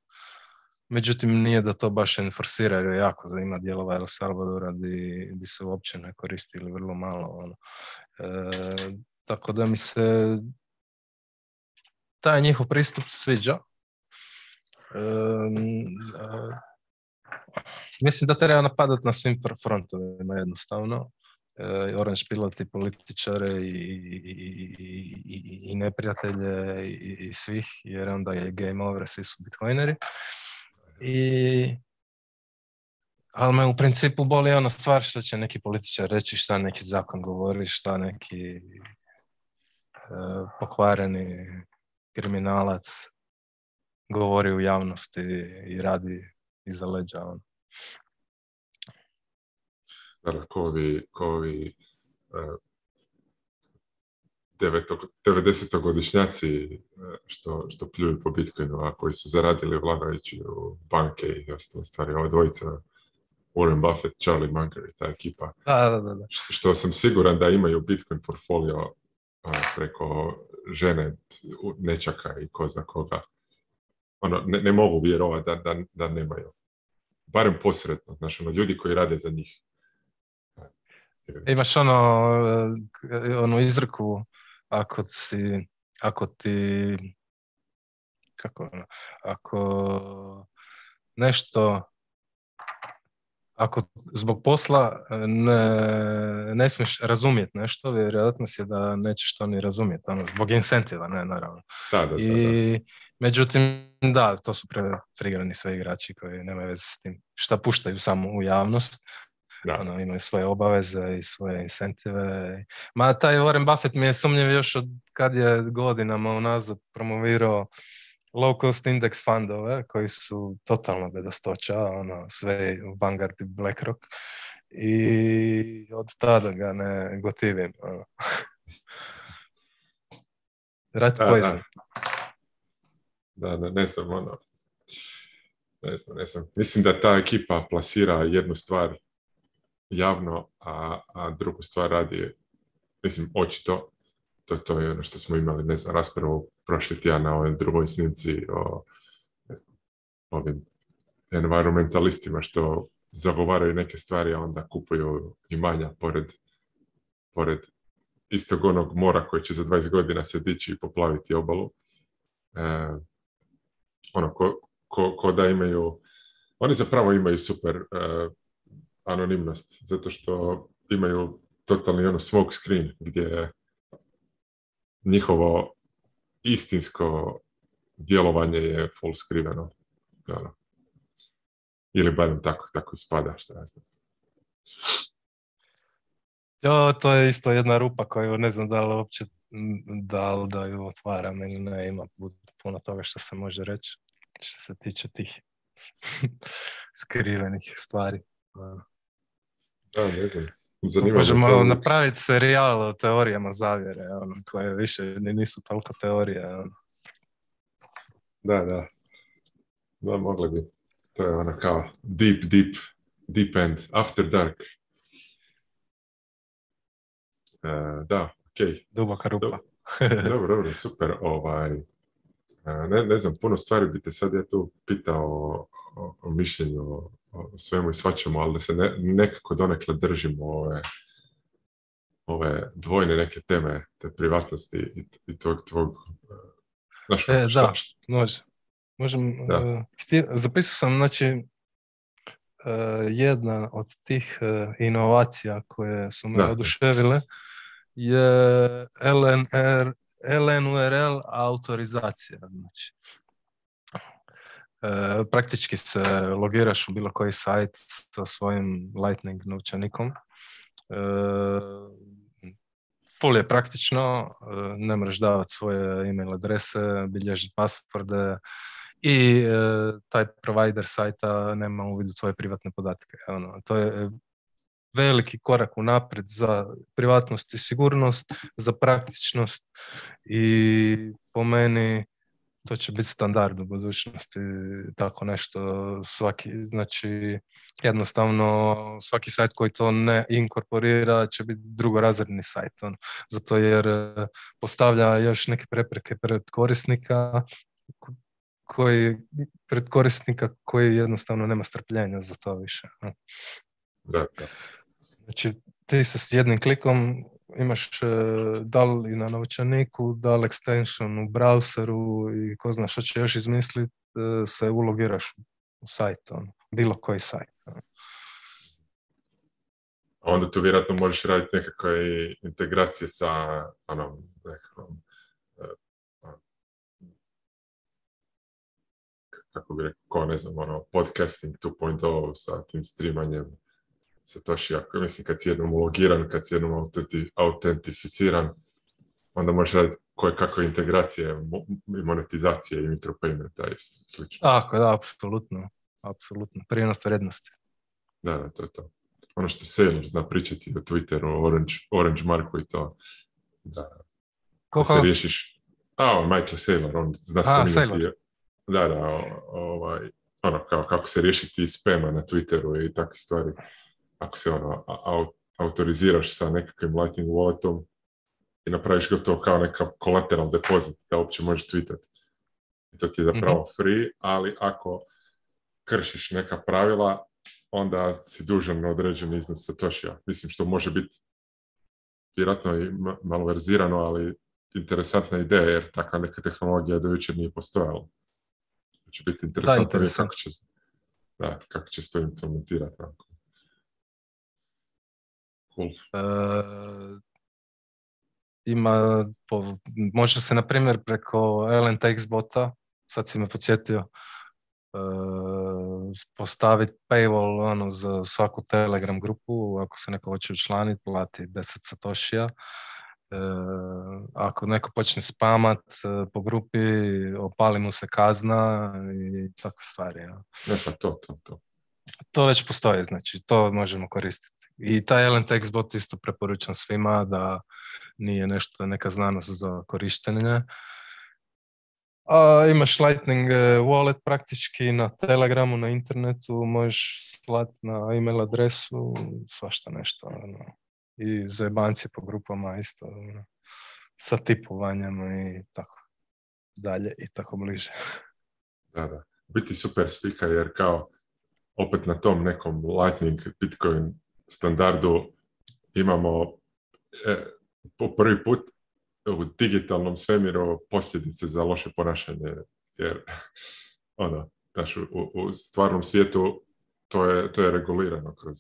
Međutim, nije da to baš enforsiraju jako, da ima dijelova El Salvadora gdje se uopće ne koristi vrlo malo. Ono. E, tako da mi se taj njihov pristup sviđa. E, e, mislim da treba napadati na svim frontovima jednostavno. E, Orange Piloti, i političare i, i, i, i neprijatelje i, svih, jer onda je game over, svi su bitcoineri. I ali me u principu boli ona stvar što će neki političar reći šta neki zakon govori, šta neki e, pokvareni kriminalac govori u javnosti i radi iza leđa. On. Kovi, 90-godišnjaci što, što pljuju po Bitcoinu, a koji su zaradili vladajući u banke i ostale stvari. Ova Warren Buffett, Charlie Munger i ta ekipa. Da, da, da, da. Što, sam siguran da imaju Bitcoin portfolio preko žene, nečaka i ko zna koga. Ono, ne, mogu vjerovati da, da, da nemaju. Barem posredno, znači ono, ljudi koji rade za njih. E, imaš ono, e, onu izreku, ako si, ako ti, kako ono, ako nešto ako zbog posla e, ne, ne smiješ razumjeti nešto, vjerojatnost je da nećeš to ni razumjeti, ono, zbog incentiva, ne, naravno. Da, da, da, Međutim, da, to su prefrigirani sve igrači koji nemaju veze s tim šta puštaju samo u javnost. Da. Ono, imaju svoje obaveze i svoje incentive. Ma taj Warren Buffett mi je sumnjiv još od kad je godinama unazad promovirao low cost index fundove koji su totalno bedastoća, ono, sve Vanguard i BlackRock i od tada ga ne gotivim. Ono. da, da. da, ne znam, ono, Mislim da ta ekipa plasira jednu stvar javno, a, a drugu stvar radi, mislim, očito, to, to je ono što smo imali, ne znam, raspravu prošli tjedan na ovoj drugoj snimci o ne ovim environmentalistima što zagovaraju neke stvari, a onda kupuju imanja pored, pored istog onog mora koji će za 20 godina se dići i poplaviti obalu. E, ono, ko, ko, da imaju... Oni zapravo imaju super e, anonimnost, zato što imaju totalni ono smoke screen gdje njihovo istinsko djelovanje je full skriveno. Ono. Ili barem tako, tako spada, što ne znam. Jo, to je isto jedna rupa koju ne znam da li uopće da li da ju otvaram ili ne, ima puno toga što se može reći što se tiče tih skrivenih stvari. Da, ne znam. Zanima Možemo napraviti napraviti serijal o teorijama zavjere, ono, koje više nisu toliko teorije. Ono. Da, da. Da, mogli bi. To je ono kao deep, deep, deep end, after dark. E, da, ok. Duboka rupa. dobro, dobro, super. Ovaj, e, ne, ne znam, puno stvari bi te sad ja tu pitao o, o mišljenju o, svemu i svačemu, ali da se nekako donekle držimo ove, ove dvojne neke teme, te privatnosti i, i tog tvog... uh, e, e može. E, zapisao sam, znači, e, jedna od tih inovacija koje su me oduševile je LNR, LNURL autorizacija. Znači, E, praktički se logiraš u bilo koji sajt sa svojim Lightning novčanikom. E, je praktično, e, ne moraš davati svoje email adrese, bilježiti pasporde i e, taj provider sajta nema uvid u tvoje privatne podatke. Ono, to je veliki korak unaprijed za privatnost i sigurnost, za praktičnost i po meni to će biti standard u budućnosti, tako nešto. Svaki, znači, jednostavno svaki sajt koji to ne inkorporira će biti drugorazredni sajt. On. Zato jer e, postavlja još neke prepreke pred korisnika koji, pred korisnika koji jednostavno nema strpljenja za to više. Znači, ti se s jednim klikom imaš e, dal i na novčaniku, dal extension u browseru i ko zna što će još izmisliti, e, se ulogiraš u sajt, on, bilo koji sajt. Ono. A onda tu vjerojatno možeš raditi nekakve integracije sa ono, nekakvom, e, ono, kako bi rekao, ne znam, ono, podcasting 2.0 sa tim streamanjem se to Mislim, kad si jednom ulogiran, kad si jednom autentificiran, onda možeš raditi koje kakve integracije i monetizacije i mikropaymenta i slično. Tako, da, apsolutno. Apsolutno. Prijenost vrednosti. Da, da, to je to. Ono što Sailor zna pričati o Twitteru, Orange, Marku i to. Da, se riješiš. A, Michael Sailor, on zna spominjati. Da, da, ovaj, ono, kako se riješiti spema na Twitteru i takve stvari ako se ono autoriziraš sa nekakvim lightning walletom i napraviš gotovo kao neka collateral deposit da uopće možeš tweetati. I to ti je zapravo mm free, ali ako kršiš neka pravila, onda si dužan na određen iznos satoshija. Mislim što može biti vjerojatno i malverzirano, ali interesantna ideja jer takva neka tehnologija do jučer nije postojala. Će znači, biti interesantno da, kako će, da, kako će se to implementirati. Tako. Cool. E, ima, može se na primjer preko LNTX bota, sad si me podsjetio, e, postaviti paywall ono, za svaku Telegram grupu, ako se neko hoće učlaniti, plati 10 satošija. E, ako neko počne spamat po grupi, opali mu se kazna i takve stvari. Ja. Pa to, to, to. To već postoji, znači to možemo koristiti. I taj LNTX bot isto preporučam svima da nije nešto, neka znanost za korištenje. A, imaš Lightning e, wallet praktički na Telegramu, na internetu, možeš slat na email adresu, svašta nešto. Ono. I za jebanci po grupama isto, ono. sa tipovanjem i tako dalje i tako bliže. Da, da. Biti super speaker jer kao opet na tom nekom Lightning Bitcoin standardu imamo e, po prvi put u digitalnom svemiru posljedice za loše ponašanje, jer ono, u, stvarnom svijetu to je, to je regulirano kroz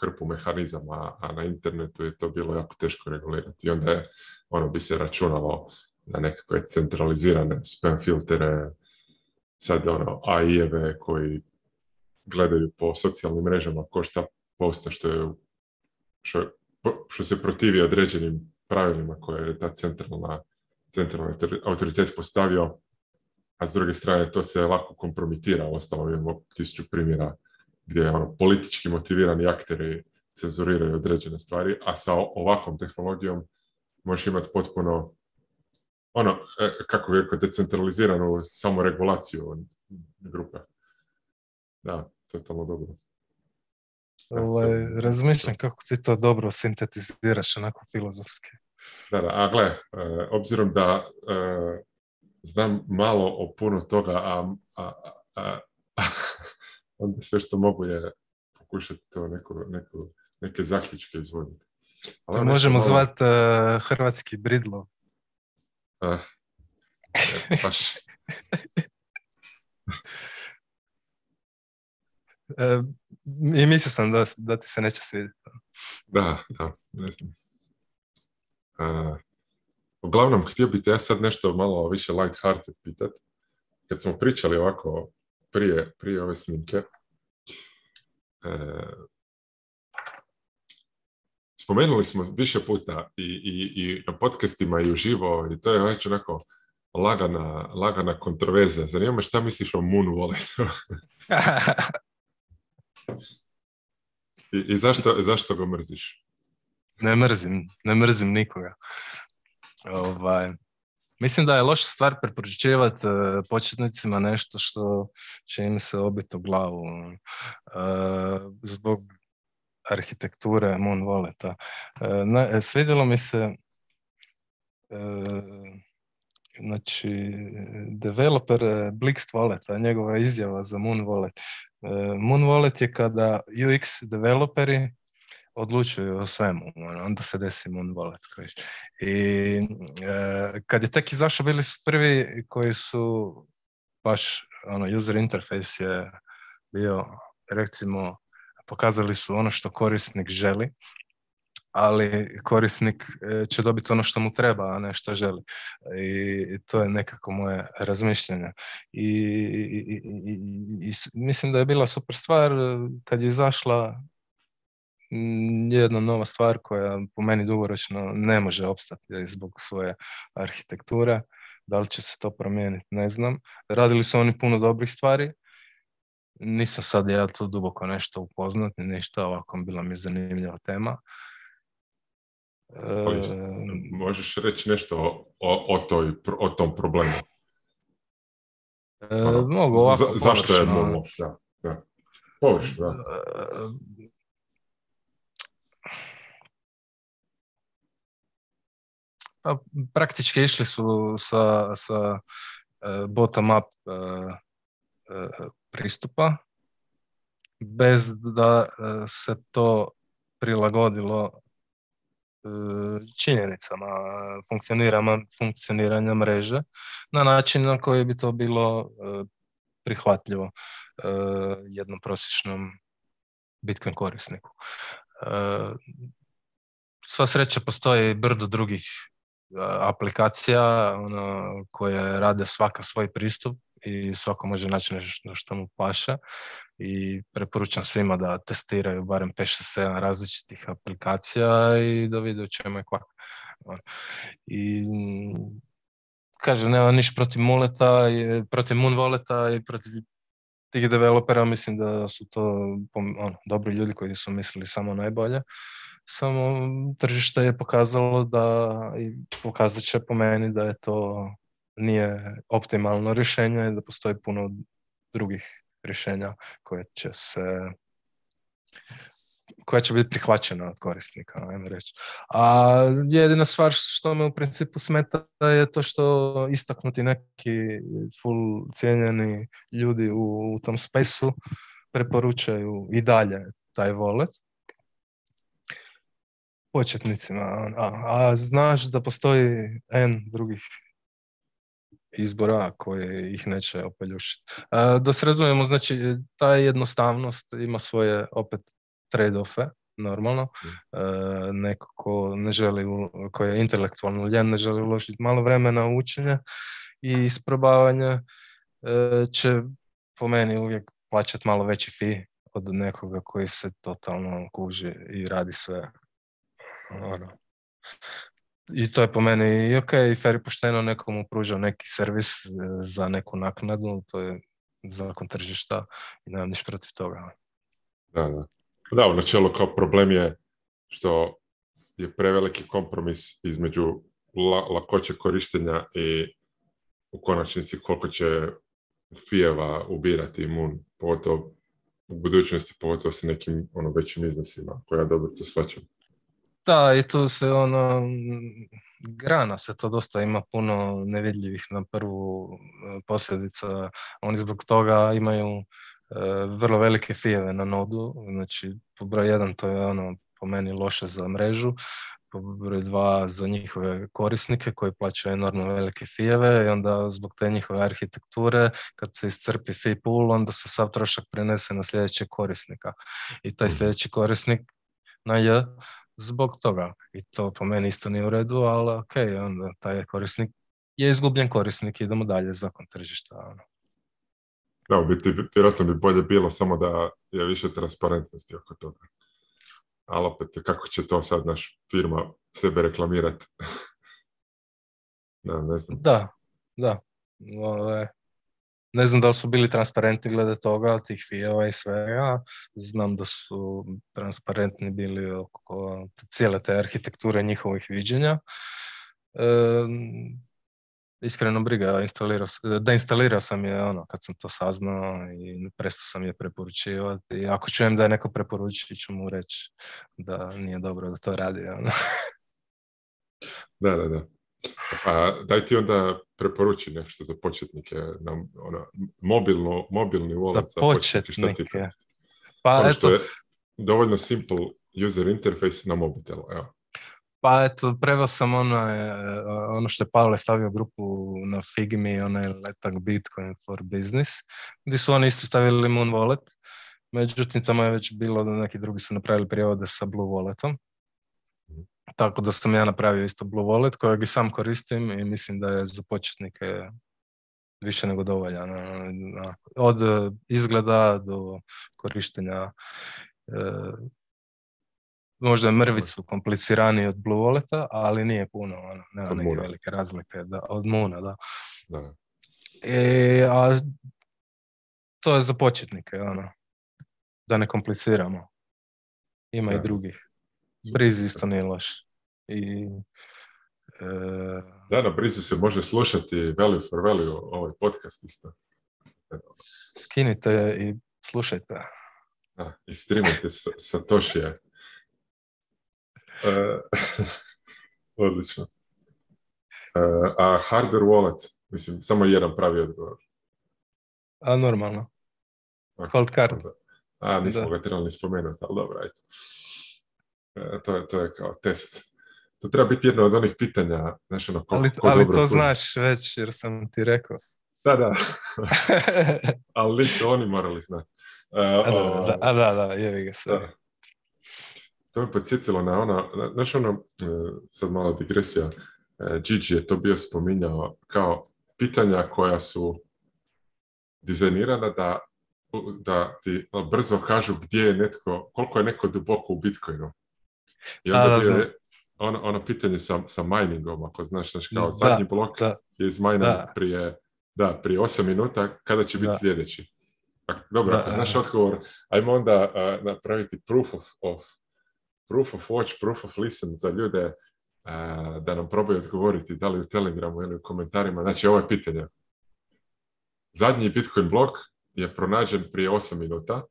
hrpu mehanizama, a na internetu je to bilo jako teško regulirati. I onda je, ono bi se računalo na nekakve centralizirane spam filtere, sad ono ai koji gledaju po socijalnim mrežama ko šta posta što, je, što, što se protivi određenim pravilima koje je ta centralna, centralni autoritet postavio, a s druge strane to se lako kompromitira. Ostalo imamo tisuću primjera gdje ono, politički motivirani akteri cenzuriraju određene stvari, a sa ovakvom tehnologijom možeš imati potpuno ono, e, kako bi rekao, decentraliziranu samoregulaciju grupe. Da, tamo dobro. Ovaj, razmišljam kako ti to dobro sintetiziraš onako filozofski. Da, da, a gle, e, obzirom da e, znam malo o puno toga, a, a, a, onda sve što mogu je pokušati to neke zaključke izvoditi. Ali ono možemo malo... zvati e, hrvatski bridlo. Uh, I mislio sam da, da ti se neće svidjeti. Da, da, ne znam. uglavnom, htio bi te ja sad nešto malo više light-hearted pitat. Kad smo pričali ovako prije, prije ove snimke, e, spomenuli smo više puta i, i, i na podcastima i uživo i to je već onako lagana, lagana kontroverza. Zanima me šta misliš o Moonwalletu? I, zašto, zašto ga mrziš? Ne mrzim, ne mrzim nikoga. Ovaj, mislim da je loša stvar preporučivati e, početnicima nešto što će im se obiti u glavu. Ono. E, zbog arhitekture Mon Voleta. E, svidjelo mi se znači developer Blixt Walleta, njegova izjava za Moon Wallet. Eh, Moon Wallet je kada UX developeri odlučuju o svemu, ono, onda se desi Moon Wallet. I eh, kad je tek izašao, bili su prvi koji su baš, ono, user interface je bio, recimo, pokazali su ono što korisnik želi ali korisnik e, će dobiti ono što mu treba, a ne što želi. I to je nekako moje razmišljanje. I, mislim da je bila super stvar e, kad je izašla mm, jedna nova stvar koja po meni dugoročno ne može opstati zbog svoje arhitekture. Da li će se to promijeniti, ne znam. Radili su oni puno dobrih stvari, nisam sad ja to duboko nešto upoznat, ništa, ovako bila mi je zanimljiva tema. Možeš reći nešto o, toj, o tom problemu? E, ono, mogu ovako Zašto je mogu? Da, da. E, pa, praktički išli su sa, sa e, bottom-up e, pristupa bez da se to prilagodilo činjenicama funkcioniranja mreže na način na koji bi to bilo e, prihvatljivo e, jednom prosječnom Bitcoin korisniku. E, sva sreća postoji brdo drugih aplikacija ono, koje rade svaka svoj pristup i svako može naći nešto što mu paša i preporučam svima da testiraju barem 5-6-7 različitih aplikacija i da vide u čemu je kvaka. I kaže, nema niš protiv Muleta, protiv Moon i protiv tih developera, mislim da su to ono, dobri ljudi koji su mislili samo najbolje. Samo tržište je pokazalo da, i pokazat će po meni da je to nije optimalno rješenje, i da postoji puno drugih rješenja koje će se koja će biti prihvaćena od korisnika, ajmo reći. A jedina stvar što me u principu smeta je to što istaknuti neki full cijenjeni ljudi u, tom spesu preporučaju i dalje taj wallet početnicima, a, a znaš da postoji N drugih izbora koje ih neće opeljušiti. Da se razumijemo, znači ta jednostavnost ima svoje opet trade-offe, normalno. Mm. E, neko ko ne želi, ko je intelektualno ljen, ne želi uložiti malo vremena u učenje i isprobavanje e, će po meni uvijek plaćati malo veći fi od nekoga koji se totalno kuži i radi sve. Ono i to je po meni i ok, i fer pošteno nekom pruža neki servis e, za neku naknadu, to je zakon tržišta i nemam niš protiv toga. Da, da. u načelu kao problem je što je preveliki kompromis između lakoće korištenja i u konačnici koliko će fijeva ubirati imun, pogotovo u budućnosti, pogotovo sa nekim ono, većim iznosima, koja ja dobro to shvaćam. Da, i tu se ono, grana se to dosta ima puno nevidljivih na prvu e, posljedica. Oni zbog toga imaju e, vrlo velike fijeve na nodu. Znači, po broj jedan to je ono po meni loše za mrežu, po broj dva za njihove korisnike koji plaćaju enormno velike fijeve i onda zbog te njihove arhitekture kad se iscrpi fee pool onda se sav trošak prenese na sljedećeg korisnika i taj mhm. sljedeći korisnik na je zbog toga. I to po meni isto nije u redu, ali ok, onda taj korisnik je izgubljen korisnik, idemo dalje, zakon tržišta. Ono. Da, u biti, vjerojatno bi bolje bilo samo da je više transparentnosti oko toga. Ali opet, kako će to sad naš firma sebe reklamirati? ne, ne znam. Da, da. Ove, ne znam da li su bili transparentni glede toga, tih fijeva i svega. Znam da su transparentni bili oko cijele te arhitekture njihovih viđenja. iskreno briga, instalirao, da instalirao sam je ono kad sam to saznao i prestao sam je preporučivati. I ako čujem da je neko preporučiti, ću mu reći da nije dobro da to radi. Ono. Da, da, da. A, daj ti onda preporuči nešto za početnike, na, ono, mobilno, mobilni wallet za, početnike. pa, ono eto, je dovoljno simple user interface na mobitelu, evo. Pa eto, preveo sam ono, e, ono što je Pavle stavio grupu na Figmi, onaj letak Bitcoin for Business, gdje su oni isto stavili Moon Wallet, međutim tamo je već bilo da neki drugi su napravili prijevode sa Blue Walletom, tako da sam ja napravio isto Blue Wallet kojeg i sam koristim i mislim da je za početnike više nego dovoljan. Ono, od e, izgleda do korištenja e, možda je mrvicu kompliciraniji od Blue Walleta, ali nije puno, ono, nema neke velike razlike da, od Muna, da. da. E, a to je za početnike, ono, da ne kompliciramo. Ima i drugih. Briz isto nije loš. I, e, Da, na Brizu se može slušati Value for Value, ovaj podcast isto. Skinite i slušajte. Da, i streamajte sa, tošije. odlično. E, a hardware wallet, mislim, samo jedan pravi odgovor. A normalno. Cold card. A, nismo ga trebali spomenuti, ali dobro, ajde. E, to je, to je kao test. To treba biti jedno od onih pitanja, znaš, ono, ali, ali to znaš već, jer sam ti rekao. Da, da. ali to oni morali znati. Uh, e, a, da, da, ga To me podsjetilo na ono znaš ono, e, sad malo digresija, Gigi je to bio spominjao kao pitanja koja su dizajnirana da, da ti ono, brzo kažu gdje je netko, koliko je neko duboko u Bitcoinu. I onda da, ono, ono, pitanje sa, sa miningom, ako znaš, znaš kao zadnji blok je izmajnan prije, da, prije 8 minuta, kada će biti sljedeći. Pa, dobro, ako znaš odgovor, ajmo onda napraviti proof of, proof of watch, proof of listen za ljude da nam probaju odgovoriti da li u Telegramu ili u komentarima. Znači, ovo je pitanje. Zadnji Bitcoin blok je pronađen prije 8 minuta.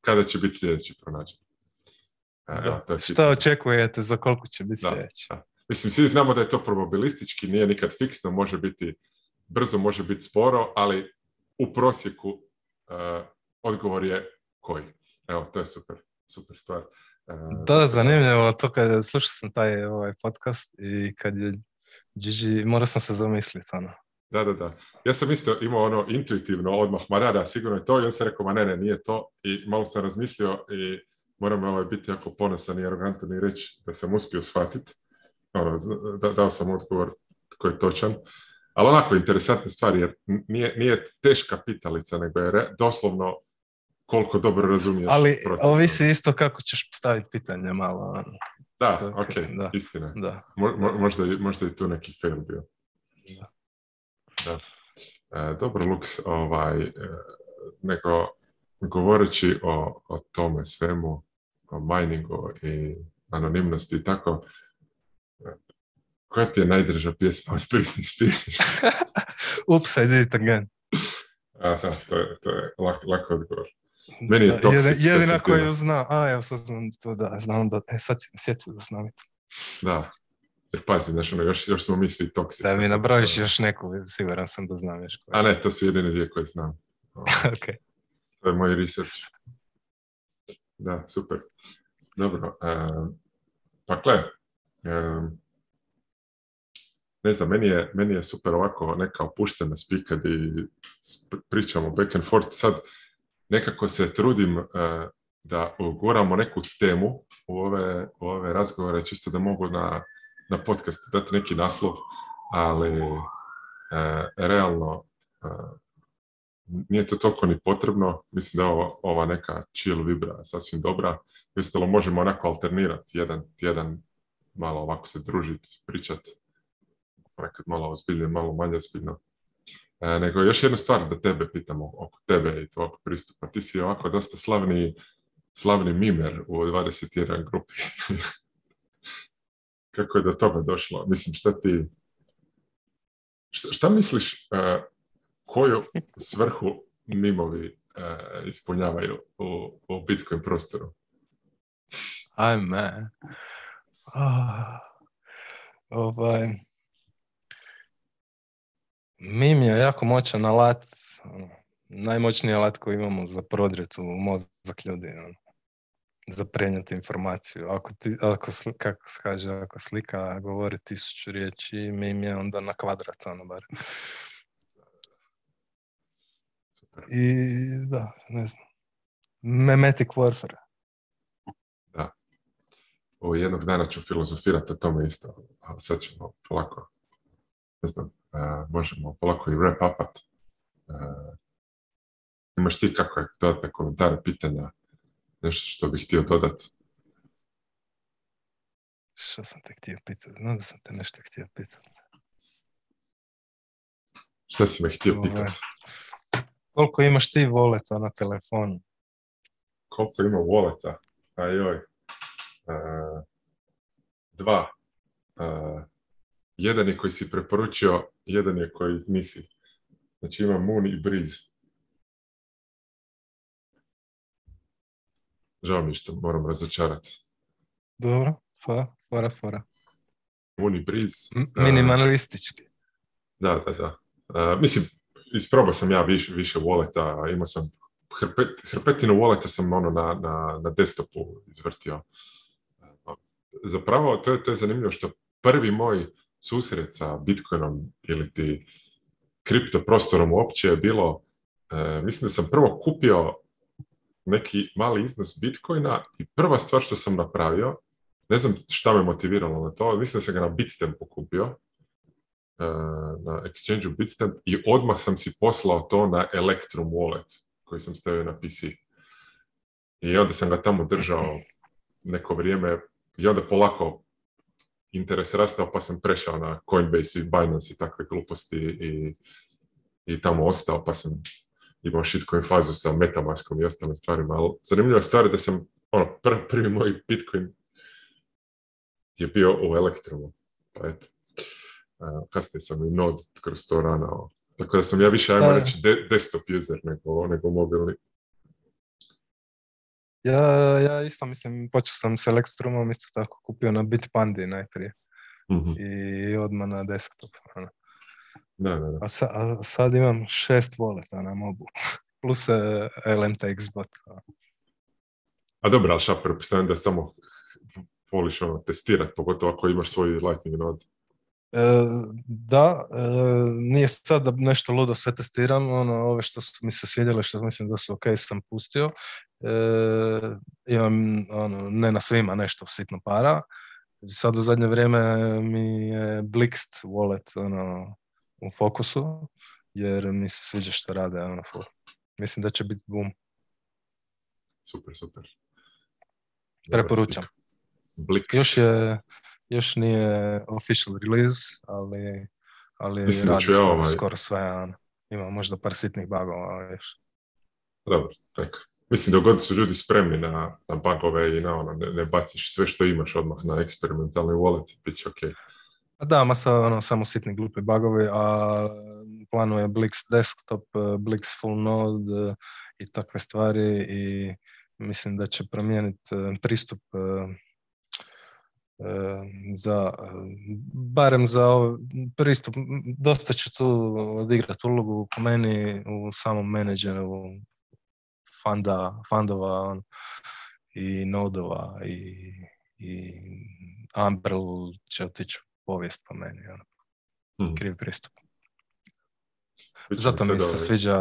Kada će biti sljedeći pronađen? Evo, Šta očekujete, za koliko će biti sljedeći? Mislim, svi znamo da je to probabilistički, nije nikad fiksno, može biti brzo, može biti sporo, ali u prosjeku e, odgovor je koji. Evo, to je super, super stvar. E, da, zanimljivo to kad slušao sam taj ovaj podcast i kad Gigi, morao sam se zamisliti, ono. Da, da, da. Ja sam isto imao ono intuitivno odmah, ma da, da, sigurno je to. I on se rekao, ma ne, ne, nije to. I malo sam razmislio i moram biti jako ponosan i arogantan i reći da sam uspio shvatiti. Ono, da, dao sam odgovor koji je točan. Ali onako interesantne stvari, jer nije, nije teška pitalica, nego je doslovno koliko dobro razumiješ Ali proces. ovisi isto kako ćeš postaviti pitanje malo. Ono. Da, ok, da. istina. Da. možda, je tu neki fail bio. Da. E, dobro, Luks, ovaj, e, nego govoreći o, o tome svemu, o miningu i anonimnosti i tako. Koja ti je najdraža pjesma od Britney Ups, I did it again. Aha, to je, to je lak, lako odgovor. Meni je toksik. Jedina, jedina ju znam, a evo sad znam to da, znam da, e, sad se sjetio da znam to. Da, jer pazi, znaš, ono, još, još smo mi svi toksik. Da mi nabraviš još neku, siguran sam da znam još koju. A ne, to su jedine dvije koje znam. ok. To je moj research da, super. Dobro, e, pa gle, e, ne znam, meni je, meni je super ovako neka opuštena spika i pričamo back and forth. Sad nekako se trudim e, da uguramo neku temu u ove, ove razgovore, čisto da mogu na, na podcast dati neki naslov, ali realno nije to toliko ni potrebno, mislim da je ova, ova neka chill vibra sasvim dobra, da možemo onako alternirati jedan tjedan, malo ovako se družiti, pričati, nekad malo ozbiljnije, malo manje ozbiljno. E, nego još jednu stvar da tebe pitamo oko tebe i tvojeg pristupa. Ti si ovako dosta slavni, slavni mimer u 21 grupi. Kako je do toga došlo? Mislim, šta ti... Šta, misliš e, koju svrhu mimovi e, ispunjavaju u, u Bitcoin prostoru? Ajme. Ah, ovaj. Mim je jako moćan alat, najmoćniji alat koji imamo za prodret u mozak ljudi, ono. za prenijeti informaciju. Ako, ti, ako kako se ako slika govori tisuću riječi, mim je onda na kvadrat, ono bar. I da, ne znam. Memetic warfare. Da. O, jednog dana ću filozofirati o tome isto. ali sad ćemo polako, ne znam, e, možemo polako i wrap upat. Uh, imaš ti kakve dodatne komentare, pitanja, nešto što bih htio dodati? Što sam te htio pitati? Znam da sam te nešto htio pitati. Šta si me htio ovaj, pitati? koliko imaš ti voleta na telefonu? Koliko ima voleta? Ajoj. E, dva. E, jedan je koji si preporučio, jedan je koji nisi. Znači ima Moon i Breeze. Žao mi što moram razočarati. Dobro, fora, fora, fora. Moon i Breeze. E, minimalistički. Da, da, da. mislim, isprobao sam ja više, više voleta, imao sam hrpet, hrpetinu walleta sam ono na, na, na desktopu izvrtio. Zapravo, to je, to je zanimljivo što prvi moj susret sa Bitcoinom ili ti kripto prostorom uopće je bilo, e, mislim da sam prvo kupio neki mali iznos Bitcoina i prva stvar što sam napravio, ne znam šta me motiviralo na to, mislim da sam ga na Bitstampu kupio, E, na u Bitstamp i odmah sam si poslao to na Electrum Wallet koji sam stavio na PC. I onda sam ga tamo držao neko vrijeme i onda polako interes rastao pa sam prešao na Coinbase i Binance i takve gluposti i, i tamo ostao pa sam imao shitcoin fazu sa Metamaskom i ostalim stvarima. Ali zanimljiva stvar je da sam, ono, prvi moj Bitcoin je bio u Electrumu. Pa eto kasnije sam i Node kroz to ranao. Tako da sam ja više, ajmo reći, desktop user nego, nego mobilni. Ja, ja isto mislim, počeo sam s Electrumom, isto tako kupio na Bitpandi najprije. mm I odmah na desktop. Ono. Da, da, da. A, sa, a, sad imam šest voleta na mobu. Plus e, LMTX bot. A dobro, ali šaper, da samo voliš ono testirati, pogotovo ako imaš svoj Lightning node. E, da, e, nije sad da nešto ludo sve testiram, ono, ove što su mi se svidjele, što mislim da su ok, sam pustio. E, imam, ono, ne na svima nešto sitno para. Sad u zadnje vrijeme mi je Blixt wallet ono, u fokusu, jer mi se sviđa što rade. Ono, mislim da će biti boom. Super, super. Preporučam. Blixt. Još je još nije official release, ali, ali radi ovaj- skoro, sve. Ono. Ima možda par sitnih bugova još. Dobro, tako. Mislim, god su ljudi spremni na, na bagove i na ono, ne, ne, baciš sve što imaš odmah na eksperimentalni wallet, bit će okej. Okay. Pa da, ma ono, samo sitni glupi bagovi, a planuje Blix desktop, e, Blix full node e, i takve stvari i mislim da će promijeniti e, pristup Eh, za, eh, barem za pristup, dosta će tu odigrati ulogu po meni u samom menedžeru fanda, fandova on, i nodova i, i Amperl će otići povijest po meni. Ono, mhm. Krivi pristup. Zato mi se ovaj- sviđa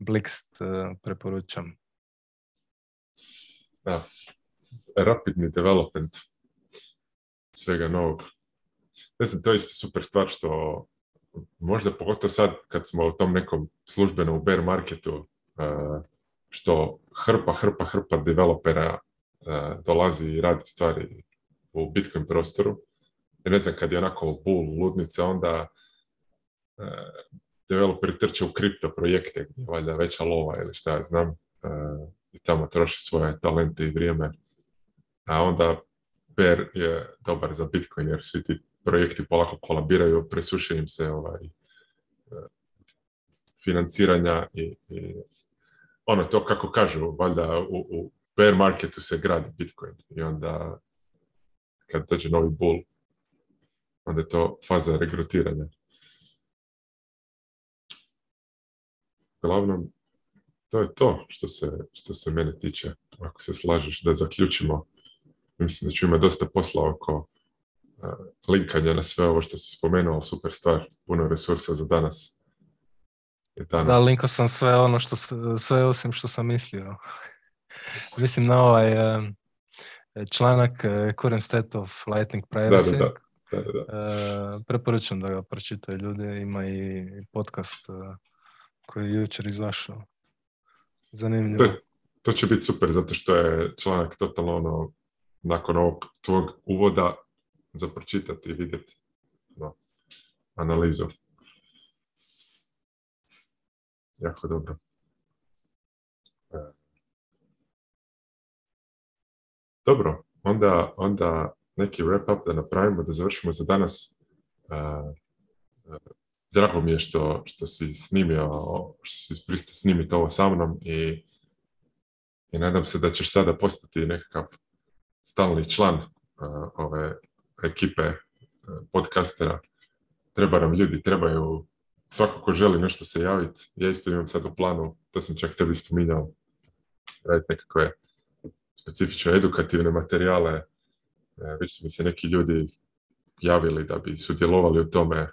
Blixt, eh, preporučam. Da. Rapidni development svega novog. Ne znam, to je isto super stvar što možda pogotovo sad kad smo u tom nekom službenom bear marketu uh, što hrpa, hrpa, hrpa developera uh, dolazi i radi stvari u Bitcoin prostoru. I ne znam, kad je onako bull, ludnica, onda uh, developer trče u kripto projekte gdje valjda veća lova ili šta ja znam i tamo troši svoje talente i vrijeme. A onda Per je dobar za Bitcoin jer svi ti projekti polako kolabiraju, presušenim se ovaj, eh, financiranja i, ono to kako kažu, valjda u, u bear marketu se gradi Bitcoin i onda kad dođe novi bull, onda je to faza regrutiranja. Glavnom, to je to što se, što se mene tiče. Ako se slažeš da zaključimo mislim da ću imati dosta posla oko e, linkanja na sve ovo što si spomenuo, super stvar, puno resursa za danas. da, linko sam sve ono što, sve osim što sam mislio. Mislim na ovaj e, članak e, Current State of Lightning Privacy. Da, da, da. Da, da. preporučam da ga pročitaju ljudi, ima i podcast koji je jučer izašao. Zanimljivo. To, to će biti super, zato što je članak totalno ono nakon ovog tvog uvoda za pročitati i vidjeti no, analizu. Jako dobro. E. Dobro, onda, onda neki wrap-up da napravimo, da završimo za danas. E, e, drago mi je što, što si snimio, što si pristao snimiti ovo sa mnom i, i nadam se da ćeš sada postati nekakav stalni član e, ove ekipe uh, podcastera. Treba nam ljudi, trebaju svako ko želi nešto se javiti. Ja isto imam sad u planu, to sam čak tebi spominjao, raditi nekakve specifično edukativne materijale. E, već su mi se neki ljudi javili da bi sudjelovali u tome,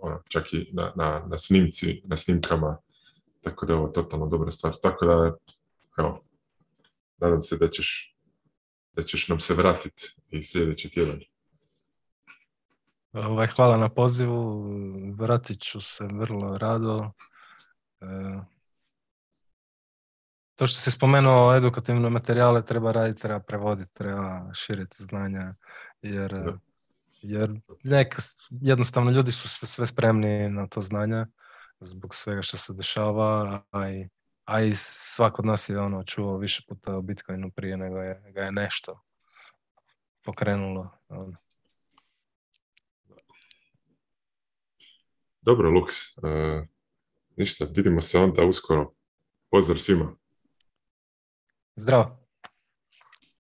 ono, čak i na, na, na, snimci, na snimkama, tako da je ovo totalno dobra stvar. Tako da, evo, nadam se da ćeš da ćeš nam se vratiti i sljedeći tjedan. Ovaj, hvala na pozivu, vratit ću se vrlo rado. E, to što si spomenuo, edukativne materijale treba raditi, treba prevoditi, treba širiti znanja, jer, jer nek, jednostavno ljudi su sve, sve spremni na to znanje zbog svega što se dešava, a i a i svak od nas je ono čuo više puta o Bitcoinu prije nego je, ga je nešto pokrenulo. Ono. Dobro, Luks. Uh, ništa, vidimo se onda uskoro. Pozdrav svima. Zdravo.